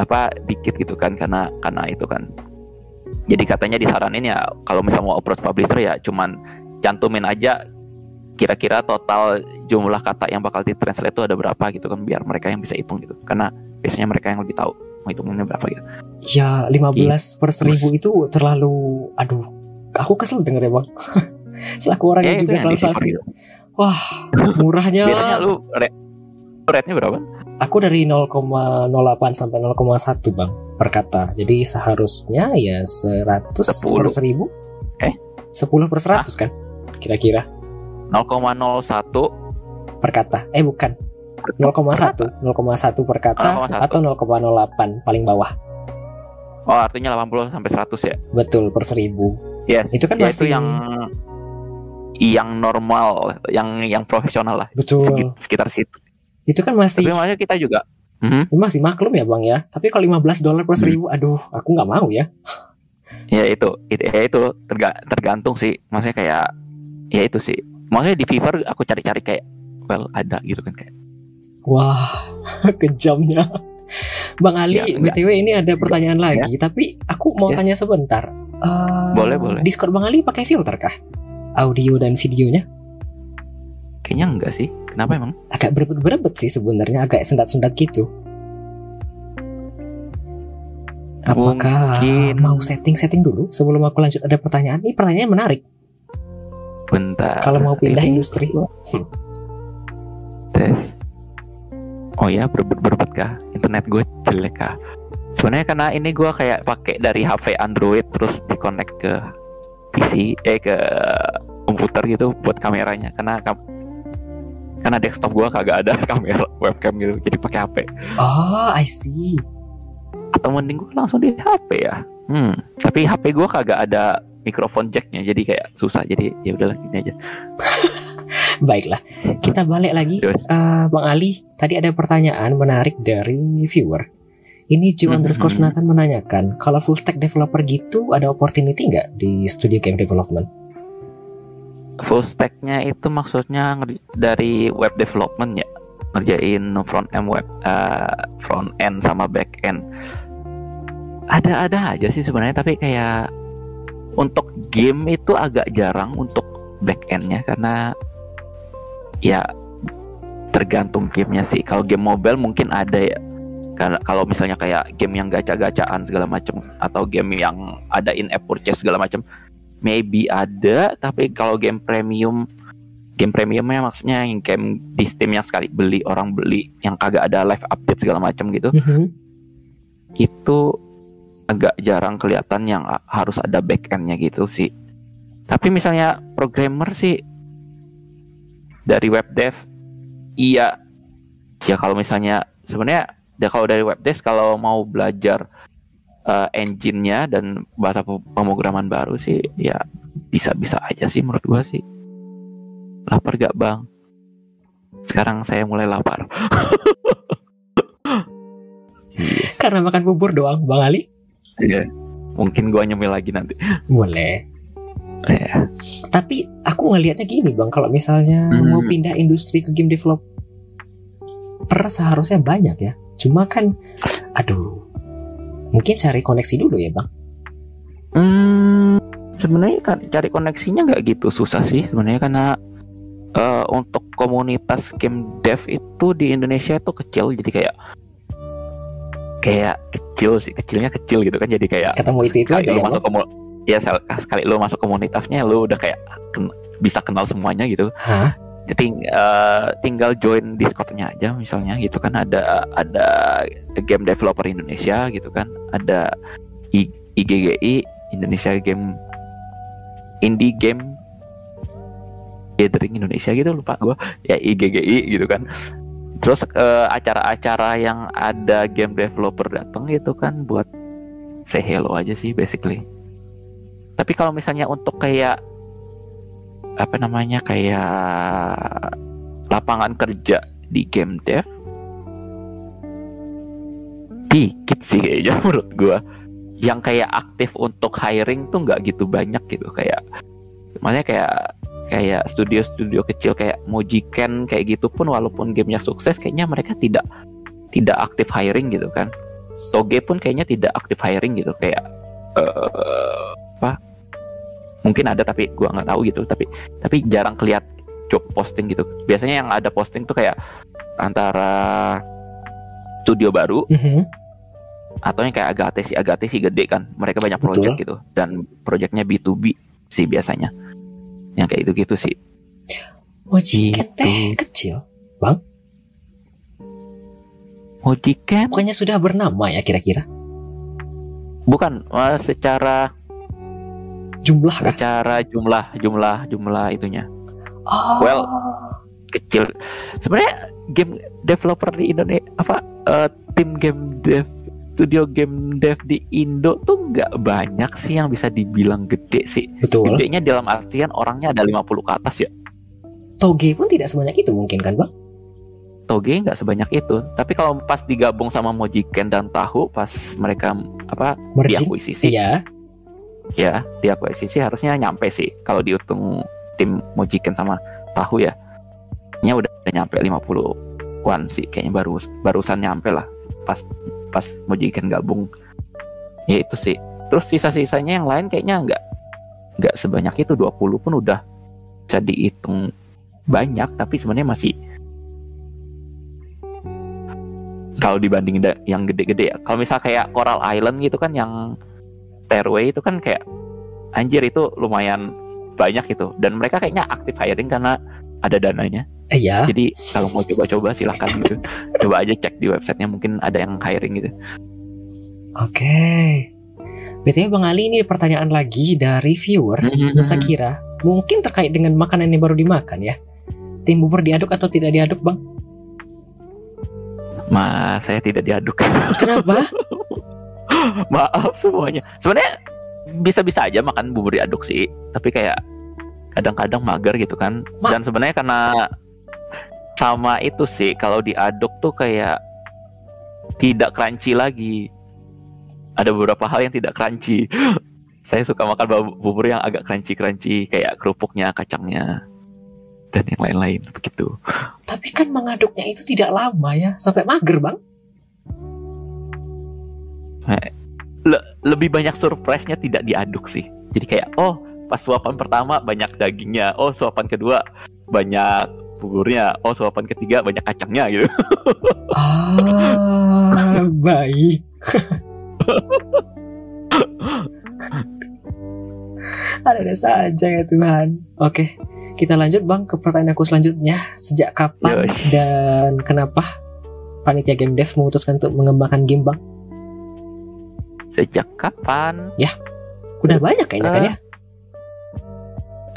apa dikit gitu kan karena karena itu kan. Jadi katanya disaranin ya kalau misalnya mau approach publisher ya cuman cantumin aja kira-kira total jumlah kata yang bakal ditranslate itu ada berapa gitu kan biar mereka yang bisa hitung gitu. Karena biasanya mereka yang lebih tahu mau hitungnya berapa gitu ya 15 gitu. per seribu itu terlalu aduh aku kesel denger ya bang [LAUGHS] selaku orang ya, yang juga translasi gitu. wah murahnya biasanya lu rate-nya berapa Aku dari 0,08 sampai 0,1 bang per kata. Jadi seharusnya ya 100 10. per 1000. Eh? 10 per 100 ah? kan? Kira-kira. 0,01 per kata. Eh bukan. 0,1 0,1 per kata 0, atau 0,08 paling bawah. Oh artinya 80 sampai 100 ya? Betul per 1000. Yes. Itu kan ya, masih itu yang yang normal, yang yang profesional lah. Betul. Sekitar situ itu kan masih tapi makanya kita juga mm-hmm. masih maklum ya bang ya tapi kalau 15 dolar per seribu mm. aduh aku nggak mau ya [LAUGHS] ya itu itu ya itu terga, tergantung sih maksudnya kayak ya itu sih maksudnya di Fiverr aku cari-cari kayak well ada gitu kan kayak wah [LAUGHS] kejamnya Bang Ali, ya, btw ini ada pertanyaan ya. lagi, tapi aku mau yes. tanya sebentar. Uh, boleh boleh. Discord Bang Ali pakai filter kah? Audio dan videonya? Kayaknya enggak sih. Kenapa emang? Agak berebet-berebet sih sebenarnya, agak sendat-sendat gitu. Apakah Mungkin... mau setting-setting dulu sebelum aku lanjut ada pertanyaan? Ini pertanyaannya menarik. Bentar. Kalau mau pindah ini... industri. Tes. Oh ya, berebet-berebet kah? Internet gue jelek kah? Sebenarnya karena ini gue kayak pakai dari HP Android terus dikonek ke PC eh ke komputer gitu buat kameranya. Karena karena desktop gua kagak ada [LAUGHS] kamera webcam gitu jadi pakai HP oh I see. Atau mending gua langsung di HP ya? Hmm tapi HP gua kagak ada mikrofon jacknya jadi kayak susah. Jadi ya udahlah gini aja [LAUGHS] baiklah kita balik lagi. Uh, bang Ali tadi ada pertanyaan menarik dari viewer. Ini Joe underscore Nathan menanyakan kalau full stack developer gitu ada opportunity nggak di studio game development? Full stacknya itu maksudnya dari web development ya. Ngerjain front end web uh, front end sama back end ada ada aja sih sebenarnya tapi kayak untuk game itu agak jarang untuk back endnya karena ya tergantung gamenya sih. Kalau game mobile mungkin ada ya. Kalau misalnya kayak game yang gacha-gacaan segala macam atau game yang ada in app purchase segala macam maybe ada. Tapi kalau game premium game premiumnya maksudnya yang game di Steam yang sekali beli orang beli yang kagak ada live update segala macam gitu mm -hmm. itu agak jarang kelihatan yang harus ada back endnya gitu sih. Tapi misalnya programmer sih dari web dev iya ya kalau misalnya sebenarnya ya kalau dari web dev kalau mau belajar uh, engine-nya dan bahasa pemrograman baru sih ya bisa-bisa aja sih menurut gua sih. Lapar gak bang? Sekarang saya mulai lapar. [LAUGHS] yes. Karena makan bubur doang, Bang Ali? Iya. Mungkin gua nyemil lagi nanti. Boleh. Ya. Tapi aku ngelihatnya gini bang, kalau misalnya hmm. mau pindah industri ke game develop, per seharusnya banyak ya. Cuma kan, aduh, Mungkin cari koneksi dulu ya bang. Hmm, sebenarnya kan cari koneksinya nggak gitu susah sih sebenarnya karena uh, untuk komunitas game dev itu di Indonesia itu kecil jadi kayak kayak kecil sih kecilnya kecil gitu kan jadi kayak ketemu itu itu aja ya, masuk ya sekali lu masuk komunitasnya lu udah kayak ken bisa kenal semuanya gitu. Hah? Ting uh, tinggal join Discordnya aja misalnya gitu kan. Ada ada game developer Indonesia gitu kan. Ada I, IGGI Indonesia Game Indie Game Gathering Indonesia gitu lupa gue ya IGGI gitu kan. Terus acara eh, acara-acara yang ada game developer datang gitu kan buat say hello aja sih basically tapi kalau misalnya untuk kayak apa namanya kayak lapangan kerja di game dev dikit sih kayaknya [LAUGHS] menurut gua. Yang kayak aktif untuk hiring tuh nggak gitu banyak gitu kayak makanya kayak kayak studio-studio kecil kayak Mojiken kayak gitu pun walaupun gamenya sukses kayaknya mereka tidak tidak aktif hiring gitu kan. Toge pun kayaknya tidak aktif hiring gitu kayak uh, apa mungkin ada tapi gua nggak tahu gitu tapi tapi jarang keliat job posting gitu biasanya yang ada posting tuh kayak antara studio baru Mm -hmm. atau yang kayak Agate sih Agate sih gede kan mereka banyak project Betul. gitu dan projectnya B2B sih biasanya yang kayak itu gitu sih Mojiken Gitu. teh kecil. Mojiken Bukannya sudah bernama ya kira-kira? bukan eh, secara Jumlah kah? secara jumlah jumlah jumlah itunya Oh. well, kecil sebenarnya game developer di Indonesia apa eh, tim game dev studio game dev di Indo tuh nggak banyak sih yang bisa dibilang gede sih betul. gedenya dalam artian orangnya ada 50 ke atas ya Toge pun tidak sebanyak itu mungkin kan, Bang? Toge nggak sebanyak itu tapi kalau pas digabung sama Mojiken dan Tahu pas mereka apa Merging? diakuisisi Iya. Ya diakuisisi harusnya nyampe sih. Kalau dihitung tim Mojiken sama Tahu ya nya udah, udah nyampe 50-an sih kayaknya baru barusan nyampe lah. Pas pas Mojiken gabung. Ya itu sih. Terus sisa-sisanya yang lain kayaknya nggak nggak sebanyak itu. 20 pun udah bisa dihitung banyak tapi sebenarnya masih kalau dibandingin yang gede-gede ya. Kalau misal kayak Coral Island gitu kan yang Stairway itu kan kayak anjir itu lumayan banyak gitu dan mereka kayaknya aktif hiring karena ada dananya Eh, Iya. jadi kalau mau coba-coba silahkan gitu coba aja cek di websitenya mungkin ada yang hiring gitu Oke. BTW Bang Ali ini pertanyaan lagi dari viewer Nusa Kira. Mungkin terkait dengan makanan yang baru dimakan ya. Tim bubur diaduk atau tidak diaduk, Bang? mas saya tidak diaduk Kenapa? [LAUGHS] [GASPS] maaf semuanya. Sebenarnya bisa-bisa aja makan bubur diaduk sih tapi kayak kadang-kadang mager gitu kan. Ma- dan sebenarnya karena sama itu sih kalau diaduk tuh kayak tidak crunchy lagi. Ada beberapa hal yang tidak crunchy. [GASPS] Saya suka makan bu- bubur yang agak crunchy crunchy kayak kerupuknya kacangnya dan yang lain-lain begitu. Tapi kan mengaduknya itu tidak lama ya, sampai mager, Bang. Le- lebih banyak surprise-nya tidak diaduk sih. Jadi kayak oh pas suapan pertama banyak dagingnya, oh suapan kedua banyak buburnya, oh suapan ketiga banyak kacangnya gitu. [LAUGHS] Ah, baik. Ada saja ya Tuhan. Oke, kita lanjut Bang ke pertanyaan aku selanjutnya. Sejak kapan Yosh. dan kenapa panitia game dev memutuskan untuk mengembangkan game Bang? Sejak kapan? Udah banyak kayaknya kan ya?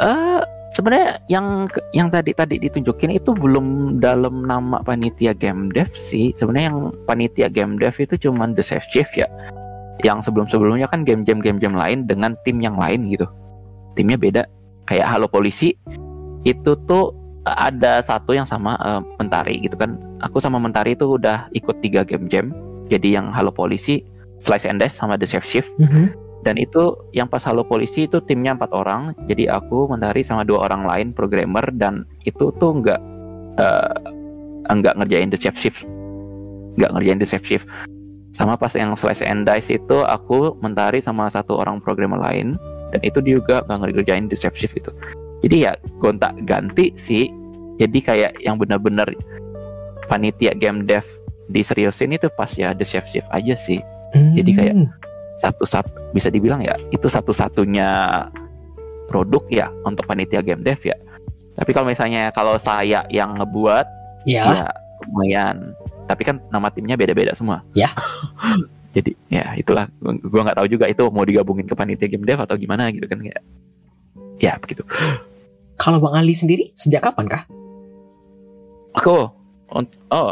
Eh sebenarnya yang yang tadi tadi ditunjukin itu belum dalam nama panitia game dev sih. Sebenarnya yang panitia game dev itu cuman The Safe Chief ya. Yang sebelum-sebelumnya kan game-game game-game lain dengan tim yang lain gitu. Timnya beda. Kayak Halo Polisi itu tuh ada satu yang sama eh, Mentari gitu kan. Aku sama Mentari itu udah ikut tiga game jam. Jadi yang Halo Polisi, Slice and Dash sama The Safe Shift. Mhm. dan itu yang pas halo polisi itu timnya empat orang. Jadi aku mentari sama dua orang lain programmer. Dan itu tuh nggak eh, nggak ngerjain the safe shift. Nggak ngerjain the safe shift. Sama pas yang slice and dice itu aku mentari sama satu orang programmer lain. Dan itu juga nggak ngerjain the safe shift itu. Jadi ya gonta ganti sih. Jadi kayak yang benar-benar panitia game dev diseriusin itu pas ya the safe shift aja sih Jadi kayak- Hmm. satu satu bisa dibilang ya itu satu-satunya produk ya untuk panitia game dev ya. Tapi kalau misalnya kalau saya yang ngebuat ya, ya lumayan. Tapi kan nama timnya beda-beda semua. Ya. [LAUGHS] Jadi ya itulah Gua- nggak tahu juga itu mau digabungin ke panitia game dev atau gimana gitu kan ya. Ya begitu. kalau Bang Ali sendiri sejak kapan kah? Aku oh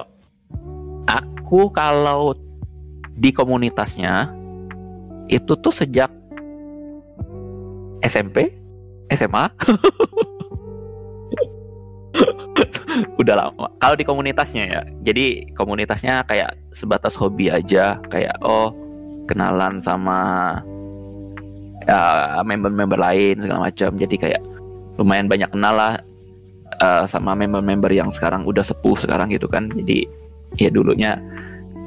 aku kalau di komunitasnya itu tuh sejak SMP, SMA. [LAUGHS] Udah lama. Kalau di komunitasnya ya. Jadi komunitasnya kayak sebatas hobi aja, kayak oh kenalan sama ya member-member lain segala macam. Jadi kayak lumayan banyak kenal lah uh, sama member-member yang sekarang udah sepuh sekarang gitu kan. Jadi ya dulunya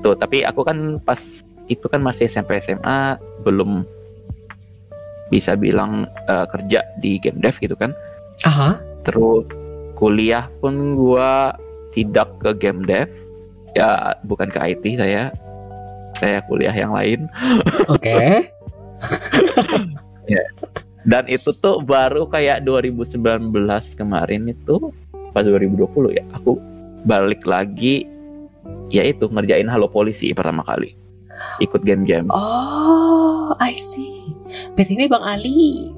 tuh, tapi aku kan pas itu kan masih SMP SMA belum bisa bilang uh, kerja di game dev gitu kan. Aha. Terus kuliah pun gua tidak ke game dev. Ya bukan ke IT saya. Saya kuliah yang lain. [LAUGHS] Oke. Okay. [LAUGHS] ya. Dan itu tuh baru kayak 2019 kemarin itu pas 2020 ya. Aku balik lagi yaitu ngerjain Halo Polisi pertama kali ikut game jam. Oh, I see. BTW Bang Ali,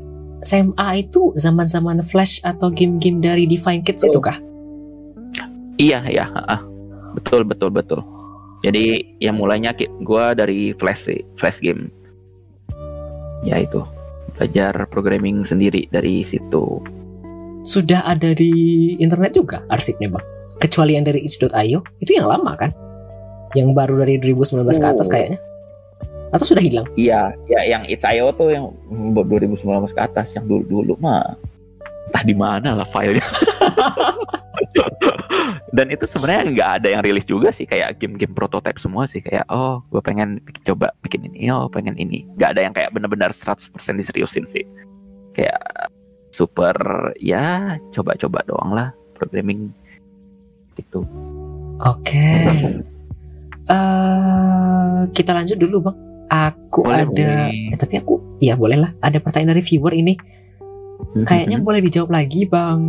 SMA itu zaman-zaman Flash atau game-game dari Divine Kids oh. itu kah? Iya, ya, ah, betul, betul, betul. Jadi yang mulainya gue dari Flash sih, Flash game. Ya itu, belajar programming sendiri dari situ. Sudah ada di internet juga arsipnya bang? Kecuali yang dari itch.io, itu yang lama kan? Yang baru dari 2019 oh. ke atas kayaknya atau sudah hilang? Iya, ya yang Itch.io tuh yang 2019 ke atas yang dulu-dulu mah entah di mana lah filenya. [LAUGHS] Dan itu sebenarnya nggak ada yang rilis juga sih kayak game-game prototype semua sih kayak oh gue pengen coba bikin ini oh pengen ini nggak ada yang kayak benar-benar 100% diseriusin sih kayak super ya coba-coba doang lah programming gitu. Oke. Okay. uh, eh, kita lanjut dulu bang. Aku boleh, ada, boleh. Eh, tapi aku ya boleh lah. Ada pertanyaan dari viewer ini. Kayaknya boleh dijawab lagi Bang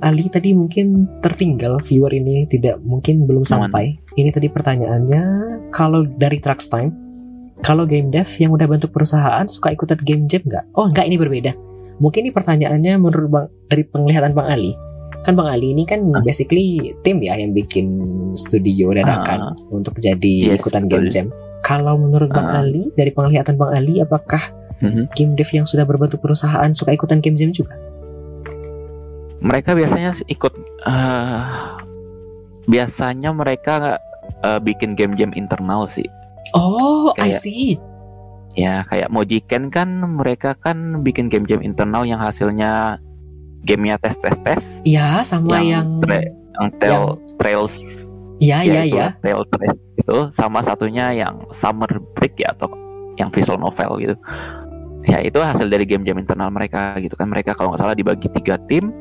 Ali tadi mungkin tertinggal viewer ini tidak mungkin belum sampai. Ini tadi pertanyaannya kalau dari Trax Time kalau game dev yang udah bentuk perusahaan suka ikutan game jam nggak? Oh nggak ini berbeda. Mungkin ini pertanyaannya menurut Bang dari penglihatan Bang Ali. Kan Bang Ali ini kan ah. basically tim ya yang bikin studio dadakan ah. untuk jadi yes, ikutan game jam. Kalau menurut Bang uh. Ali, dari penglihatan Bang Ali, apakah uh-huh. game dev yang sudah berbentuk perusahaan suka ikutan game jam juga? Mereka biasanya ikut. Uh, biasanya mereka uh, bikin game jam internal sih. Oh, kayak, I see. Ya, kayak Mojiken kan mereka kan bikin game jam internal yang hasilnya gamenya tes tes tes. Iya, sama yang yang, yang, trail, yang trails Iya iya iya. Tale Trace itu sama satunya yang Summer Break ya atau yang visual novel gitu. Ya itu hasil dari game-game internal mereka gitu kan. Mereka kalau nggak salah dibagi tiga tim,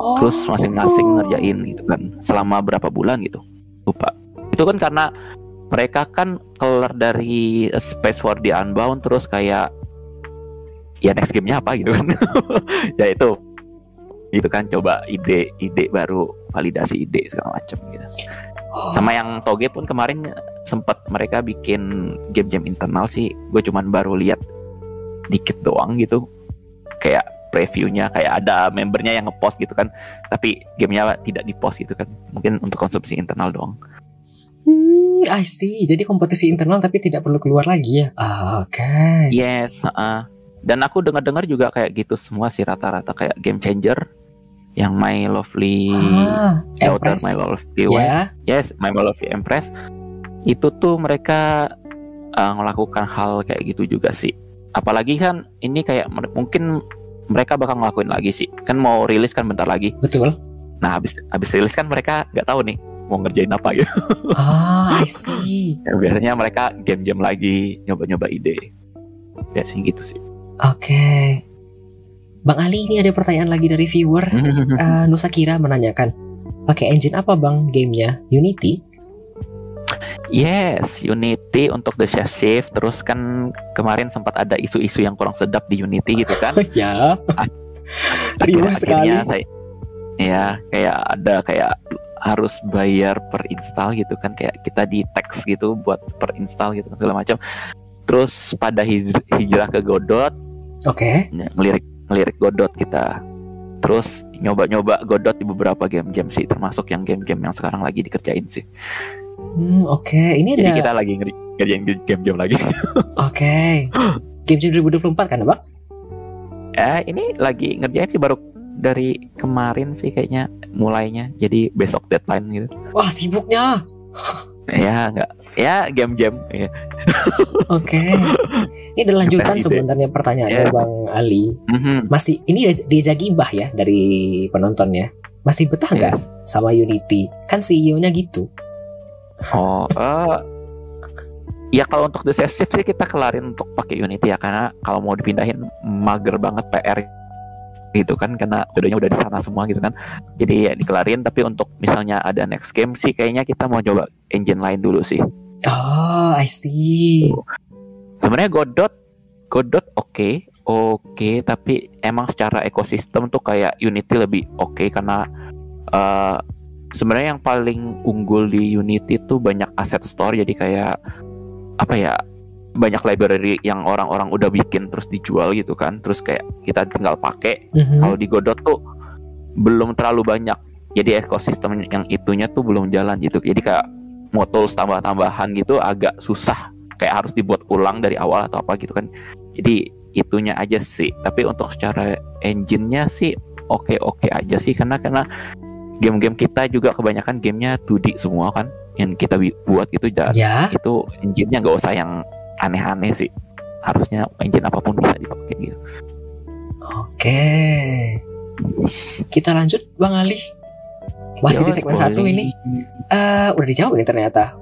oh. terus masing-masing ngerjain gitu kan selama berapa bulan gitu. Lupa. Itu kan karena mereka kan keluar dari Space for the Unbound terus kayak ya next gamenya apa gitu kan. [LAUGHS] ya itu itu kan coba ide ide baru validasi ide segala macam gitu oh. sama yang toge pun kemarin sempat mereka bikin game-game internal sih gue cuman baru lihat dikit doang gitu kayak previewnya kayak ada membernya yang ngepost gitu kan tapi gamenya tidak dipost gitu kan mungkin untuk konsumsi internal doang Hmm, I see. Jadi kompetisi internal tapi tidak perlu keluar lagi ya. Oke. Okay. Yes. Uh, dan aku dengar-dengar juga kayak gitu semua sih rata-rata kayak game changer yang My Lovely ah, Daughter My Lovely yeah. Yes, My Lovely Empress. Itu tuh mereka uh, melakukan hal kayak gitu juga sih. Apalagi kan ini kayak mungkin mereka bakal ngelakuin lagi sih. Kan mau rilis kan bentar lagi. Betul. Nah, habis habis rilis kan mereka nggak tahu nih mau ngerjain apa gitu. Ah, I see. ya, [LAUGHS] biasanya mereka game-game lagi, nyoba-nyoba ide. Biasanya gitu sih. Oke. Okay. Bang Ali ini ada pertanyaan lagi dari viewer [LAUGHS] uh, Nusa Kira menanyakan pakai engine apa bang gamenya Unity? Yes, Unity untuk the chef shift. Terus kan kemarin sempat ada isu-isu yang kurang sedap di Unity gitu kan? [LAUGHS] ya. Riuh sekali. Saya, ya kayak ada kayak harus bayar per install gitu kan kayak kita di text gitu buat per install gitu segala macam. Terus pada hijrah ke Godot, oke, okay. ngelirik ngelirik Godot kita terus nyoba-nyoba Godot di beberapa game-game sih termasuk yang game-game yang sekarang lagi dikerjain sih hmm, oke okay. ini jadi ada... kita lagi ngerjain game-game lagi. [LAUGHS] Oke. Game Jam 2024 kan, Bang? Eh, ini lagi ngerjain sih baru dari kemarin sih kayaknya mulainya. Jadi besok deadline gitu. Wah, sibuknya. [LAUGHS] Ya, enggak. Ya, game-game. Ya. [LAUGHS] Oke. Ini ada lanjutan Ide. sebenarnya pertanyaannya Yes. Bang Ali. Mhm. Masih ini dia- gibah ya dari penontonnya. Masih betah nggak Yes. sama Unity? Kan CEO-nya gitu. Oh, eh ya kalau untuk the Shift sih kita kelarin untuk pakai Unity ya karena kalau mau dipindahin mager banget PR gitu kan karena kodenya udah di sana semua gitu kan. Jadi ya dikelarin tapi untuk misalnya ada next game sih kayaknya kita mau coba engine lain dulu sih. Oh, I see. Sebenarnya Godot Godot oke, oke tapi emang secara ekosistem tuh kayak Unity lebih oke karena eh, sebenarnya yang paling unggul di Unity tuh banyak asset store jadi kayak apa ya banyak library yang orang-orang udah bikin terus dijual gitu kan terus kayak kita tinggal pakai Mhm. kalau di Godot tuh belum terlalu banyak jadi ekosistem yang itunya tuh belum jalan gitu jadi kayak mau tools tambah-tambahan gitu agak susah. Kayak harus dibuat ulang dari awal atau apa gitu kan. Jadi itunya aja sih. Tapi untuk secara engine-nya sih oke-oke aja sih. Karena karena game-game kita juga kebanyakan gamenya 2D semua kan. Yang kita buat gitu Ya. itu engine-nya nggak usah yang aneh-aneh sih. Harusnya engine apa pun bisa dipakai gitu. Oke. Kita lanjut Bang Ali. Masih di Yo, segmen boleh. satu ini. Eh, udah dijawab nih ternyata.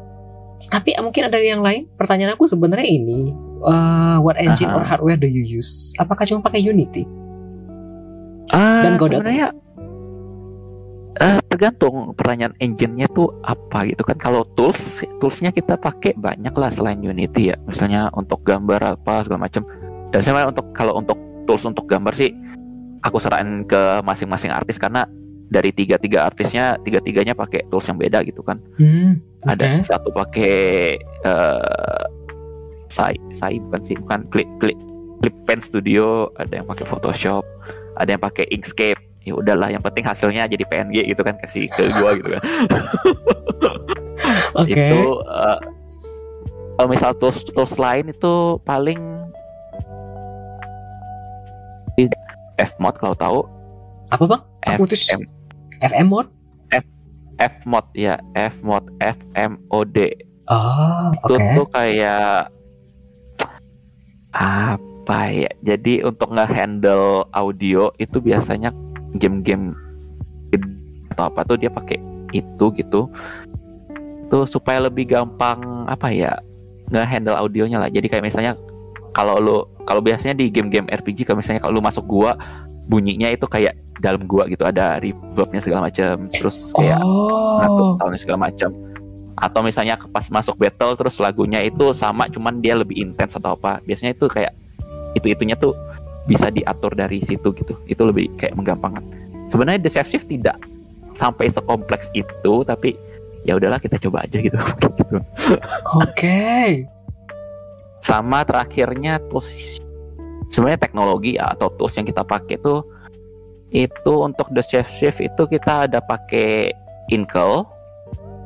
Tapi eh, mungkin ada yang lain. Pertanyaan aku sebenarnya ini, eh, what engine Aha. or hardware do you use? Apakah cuma pakai Unity? Ah, Dan Godot? sebenarnya eh, tergantung pertanyaan engine-nya tuh apa gitu kan. Kalau tools, toolsnya kita pakai banyak lah selain Unity ya. Misalnya untuk gambar apa segala macam. Dan sebenarnya untuk kalau untuk tools untuk gambar sih, aku serahin ke masing-masing artis karena dari tiga tiga artisnya tiga tiganya pakai tools yang beda gitu kan. Hmm, Ada oke. satu pakai eh Sai, Sai bukan sih, bukan Clip Clip Clip Pen Studio, ada yang pakai Photoshop, ada yang pakai Inkscape. Ya udahlah, yang penting hasilnya jadi PNG gitu kan kasih ke gua gitu kan. [LAUGHS] Oke. Itu eh, kalau misal tools tools lain itu paling di Fmod kalau tahu Apa bang? Aku putus. FM FM mode? Fmod ya Fmod FMOD Oh, itu oke. tuh kayak apa ya? Jadi untuk nge-handle audio itu biasanya game-game atau apa tuh dia pakai itu gitu. Tuh supaya lebih gampang apa ya nge-handle audionya lah. Jadi kayak misalnya kalau lu kalau biasanya di game-game RPG kalau misalnya kalau lu masuk gua bunyinya itu kayak dalam gua gitu ada reverbnya segala macam terus kayak ngatur Oh, soundnya segala macam atau misalnya pas masuk battle terus lagunya itu sama cuman dia lebih intens atau apa. Biasanya itu kayak itu itunya tuh bisa diatur dari situ gitu. Itu lebih kayak menggampangkan. Sebenarnya the Safe Shift tidak sampai sekompleks itu tapi ya udahlah kita coba aja gitu. [LAUGHS] Gitu. Oke. sama terakhirnya tools sebenarnya teknologi atau tools yang kita pakai tuh itu untuk the chef shift itu kita ada pakai Inkel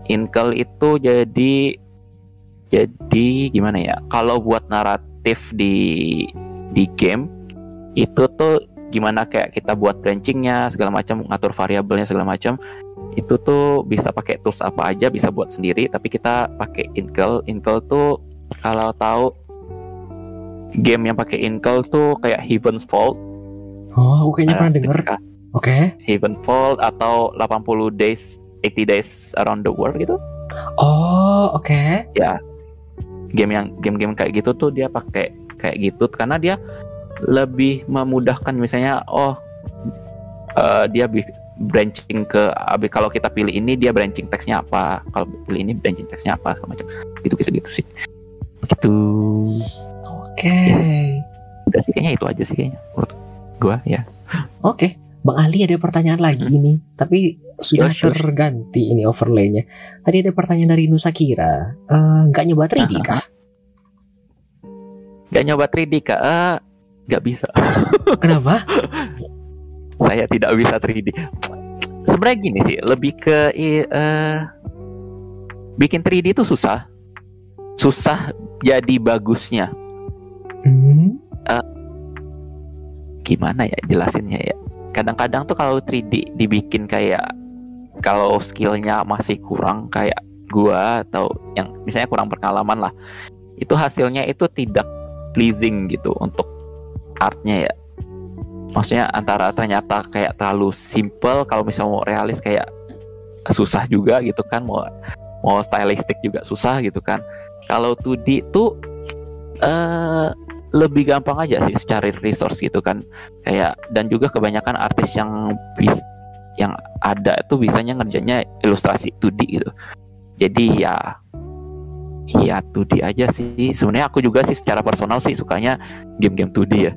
Inkel itu jadi jadi gimana ya kalau buat naratif di di game itu tuh gimana kayak kita buat branchingnya segala macam ngatur variabelnya segala macam itu tuh bisa pakai tools apa aja bisa buat sendiri tapi kita pakai Inkel Inkel tuh kalau tahu game yang pakai Inkel tuh kayak Heaven's Fall. Oh, aku kayaknya pernah denger. Oke. Heaven Fall atau 80 days 80 days around the world gitu. Oh, oke. game yang game-game kayak gitu tuh dia pakai kayak gitu karena dia lebih memudahkan. Misalnya oh eh, dia branching ke abi kalau kita pilih ini dia branching teksnya apa? Kalau pilih ini branching teksnya apa? Segala macam. Gitu gitu gitu sih. Gitu Oke. udah sih kayaknya itu aja sih kayaknya menurut gua ya Oke. Bang Ali ada pertanyaan lagi Hmm. ini, tapi sudah Ya, sure. terganti ini overlaynya. Tadi ada pertanyaan dari Nusa Kira. Eh, Nggak nyoba 3D kah? Gak nyoba 3D kak Eh, nggak bisa [LAUGHS] Kenapa? saya tidak bisa 3D sebenarnya gini sih lebih ke eh, bikin 3D itu susah susah jadi bagusnya. Hmm. Gimana ya jelasinnya ya? Kadang-kadang tuh kalau 3D dibikin kayak kalau skillnya masih kurang kayak gua atau yang misalnya kurang pengalaman lah, itu hasilnya itu tidak pleasing gitu untuk artnya ya. Maksudnya antara ternyata kayak terlalu simple kalau misalnya mau realis kayak susah juga gitu kan mau mau stylistic juga susah gitu kan. Kalau 2D tuh eh lebih gampang aja sih secara resource gitu kan. Kayak dan juga kebanyakan artis yang bis, yang ada tuh bisanya ngerjainnya ilustrasi 2D gitu. Jadi ya Iya 2D aja sih. Sebenarnya aku juga sih secara personal sih sukanya game-game 2D ya.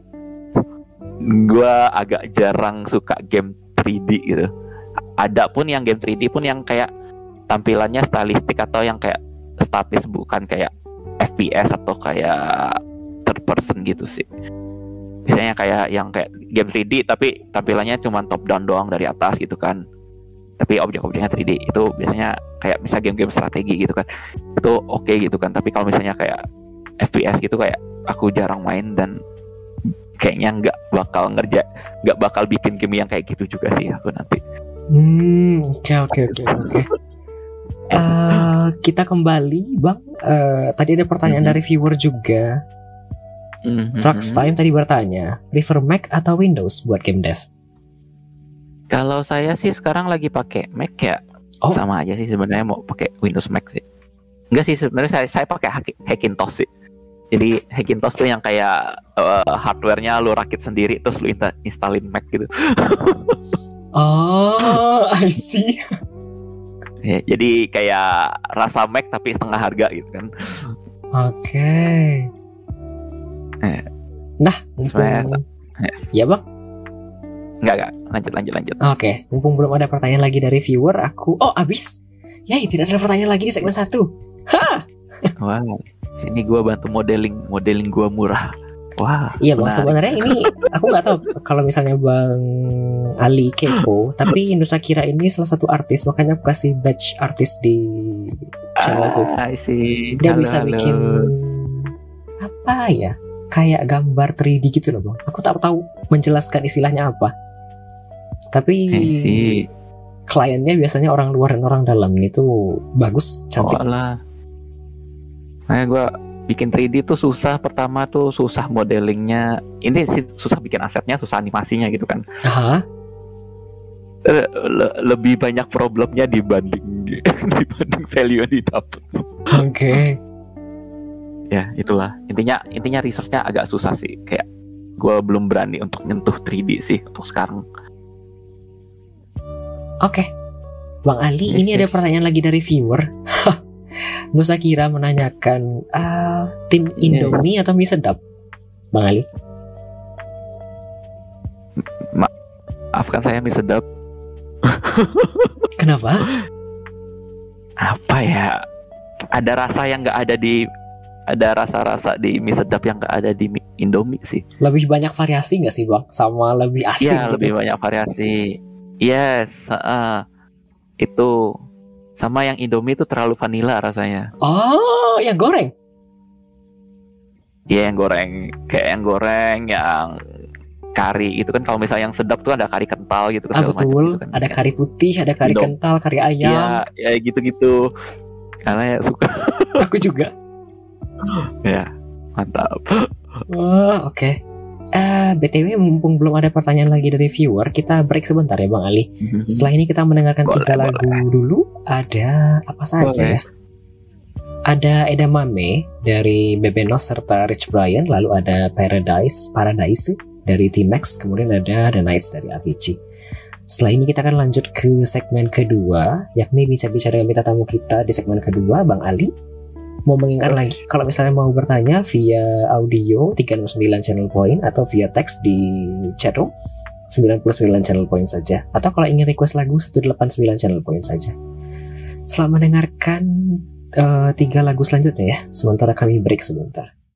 Gua agak jarang suka game 3D gitu. Ada pun yang game 3D pun yang kayak tampilannya stylistik atau yang kayak statis bukan kayak FPS atau kayak third person gitu sih. Biasanya kayak yang kayak game 3D tapi tampilannya cuma top down doang dari atas gitu kan. Tapi objek-objeknya 3D itu biasanya kayak misal game-game strategi gitu kan itu oke okay gitu kan tapi kalau misalnya kayak FPS gitu kayak aku jarang main dan kayaknya nggak bakal ngerja nggak bakal bikin game yang kayak gitu juga sih aku nanti Hmm, oke oke oke Eh, kita kembali, Bang. Eh, tadi ada pertanyaan Mhm. dari viewer juga. Mhm. Trucks Time tadi bertanya, prefer Mac atau Windows buat game dev? kalau saya sih sekarang lagi pakai Mac ya Oh. sama aja sih sebenarnya mau pakai Windows Mac sih enggak sih sebenarnya saya saya pakai Hack- Hackintosh sih jadi Hackintosh tuh yang kayak eh, hardware-nya lu rakit sendiri terus lu insta- installin Mac gitu [LAUGHS] Oh, I see. Ya, [LAUGHS] jadi kayak rasa Mac tapi setengah harga gitu kan. Oke. Eh, Nah, mumpung... Yes. Ya, Bang. Enggak enggak, lanjut lanjut lanjut. Oke, mumpung belum ada pertanyaan lagi dari viewer, aku... Oh, abis. Ya, tidak ada pertanyaan lagi di segmen satu. Hah! Wah, sini gua bantu modeling, modeling gua murah. Wah, Iya bang, menarik. sebenarnya ini aku nggak tahu kalau misalnya bang Ali kepo, tapi Nusa Kira ini salah satu artis, makanya aku kasih badge artis di channelku. Ah. Dia Halo, bisa halo. bikin apa ya? Kayak gambar 3D gitu loh bang. Aku tak tahu menjelaskan istilahnya apa. Tapi kliennya biasanya orang luar dan orang dalam itu bagus, cantik. Oh lah. Nah, gua bikin 3D tuh susah. Pertama tuh susah modelingnya. Ini sih susah bikin asetnya, susah animasinya gitu kan. Aha. Eh, le- lebih banyak problemnya dibanding [LAUGHS] dibanding value yang didapat. Oke. ya itulah intinya intinya researchnya agak susah sih kayak gue belum berani untuk nyentuh 3D sih untuk sekarang Oke. Bang Ali, Yes, ini ada yes. pertanyaan lagi dari viewer. [LAUGHS] Nusa Kira menanyakan, ah, tim Yes. Indomie atau mie sedap? Bang Ali? maafkan saya mie sedap [LAUGHS] Kenapa? apa ya ada rasa yang nggak ada di ada rasa-rasa di mie sedap yang nggak ada di mie Indomie sih Lebih banyak variasi nggak sih bang? Sama lebih asing Iya gitu? lebih banyak variasi yes heeh. itu sama yang Indomie itu terlalu vanilla rasanya Oh, yang goreng? Iya yang goreng kayak yang goreng yang kari itu kan kalau misalnya yang sedap tuh ada kari kental gitu Ah segala macam betul, gitu kan. ada kari putih, ada kari Indom- kental, kari ayam. Iya, ya gitu-gitu. Karena ya suka Aku juga. [LAUGHS] ya. Mantap. Wah, oke. Eh, BTW mumpung belum ada pertanyaan lagi dari viewer, kita break sebentar ya Bang Ali. Setelah ini kita mendengarkan Boleh, tiga lagu dulu. Ada apa saja Boleh. ya? Ada Edamame dari Bebenos serta Rich Brian, lalu ada Paradise, Paradise dari T-Max, kemudian ada The Nights dari Avicii. Setelah ini kita akan lanjut ke segmen kedua, yakni bicara-bicara dengan bintang tamu kita di segmen kedua, Bang Ali. Mau mengingatkan lagi, kalau misalnya mau bertanya via audio 369 channel point atau via teks di chatroom 99 channel point saja. Atau kalau ingin request lagu 189 channel point saja. Selamat mendengarkan eh, tiga lagu selanjutnya ya. Sementara kami break sebentar.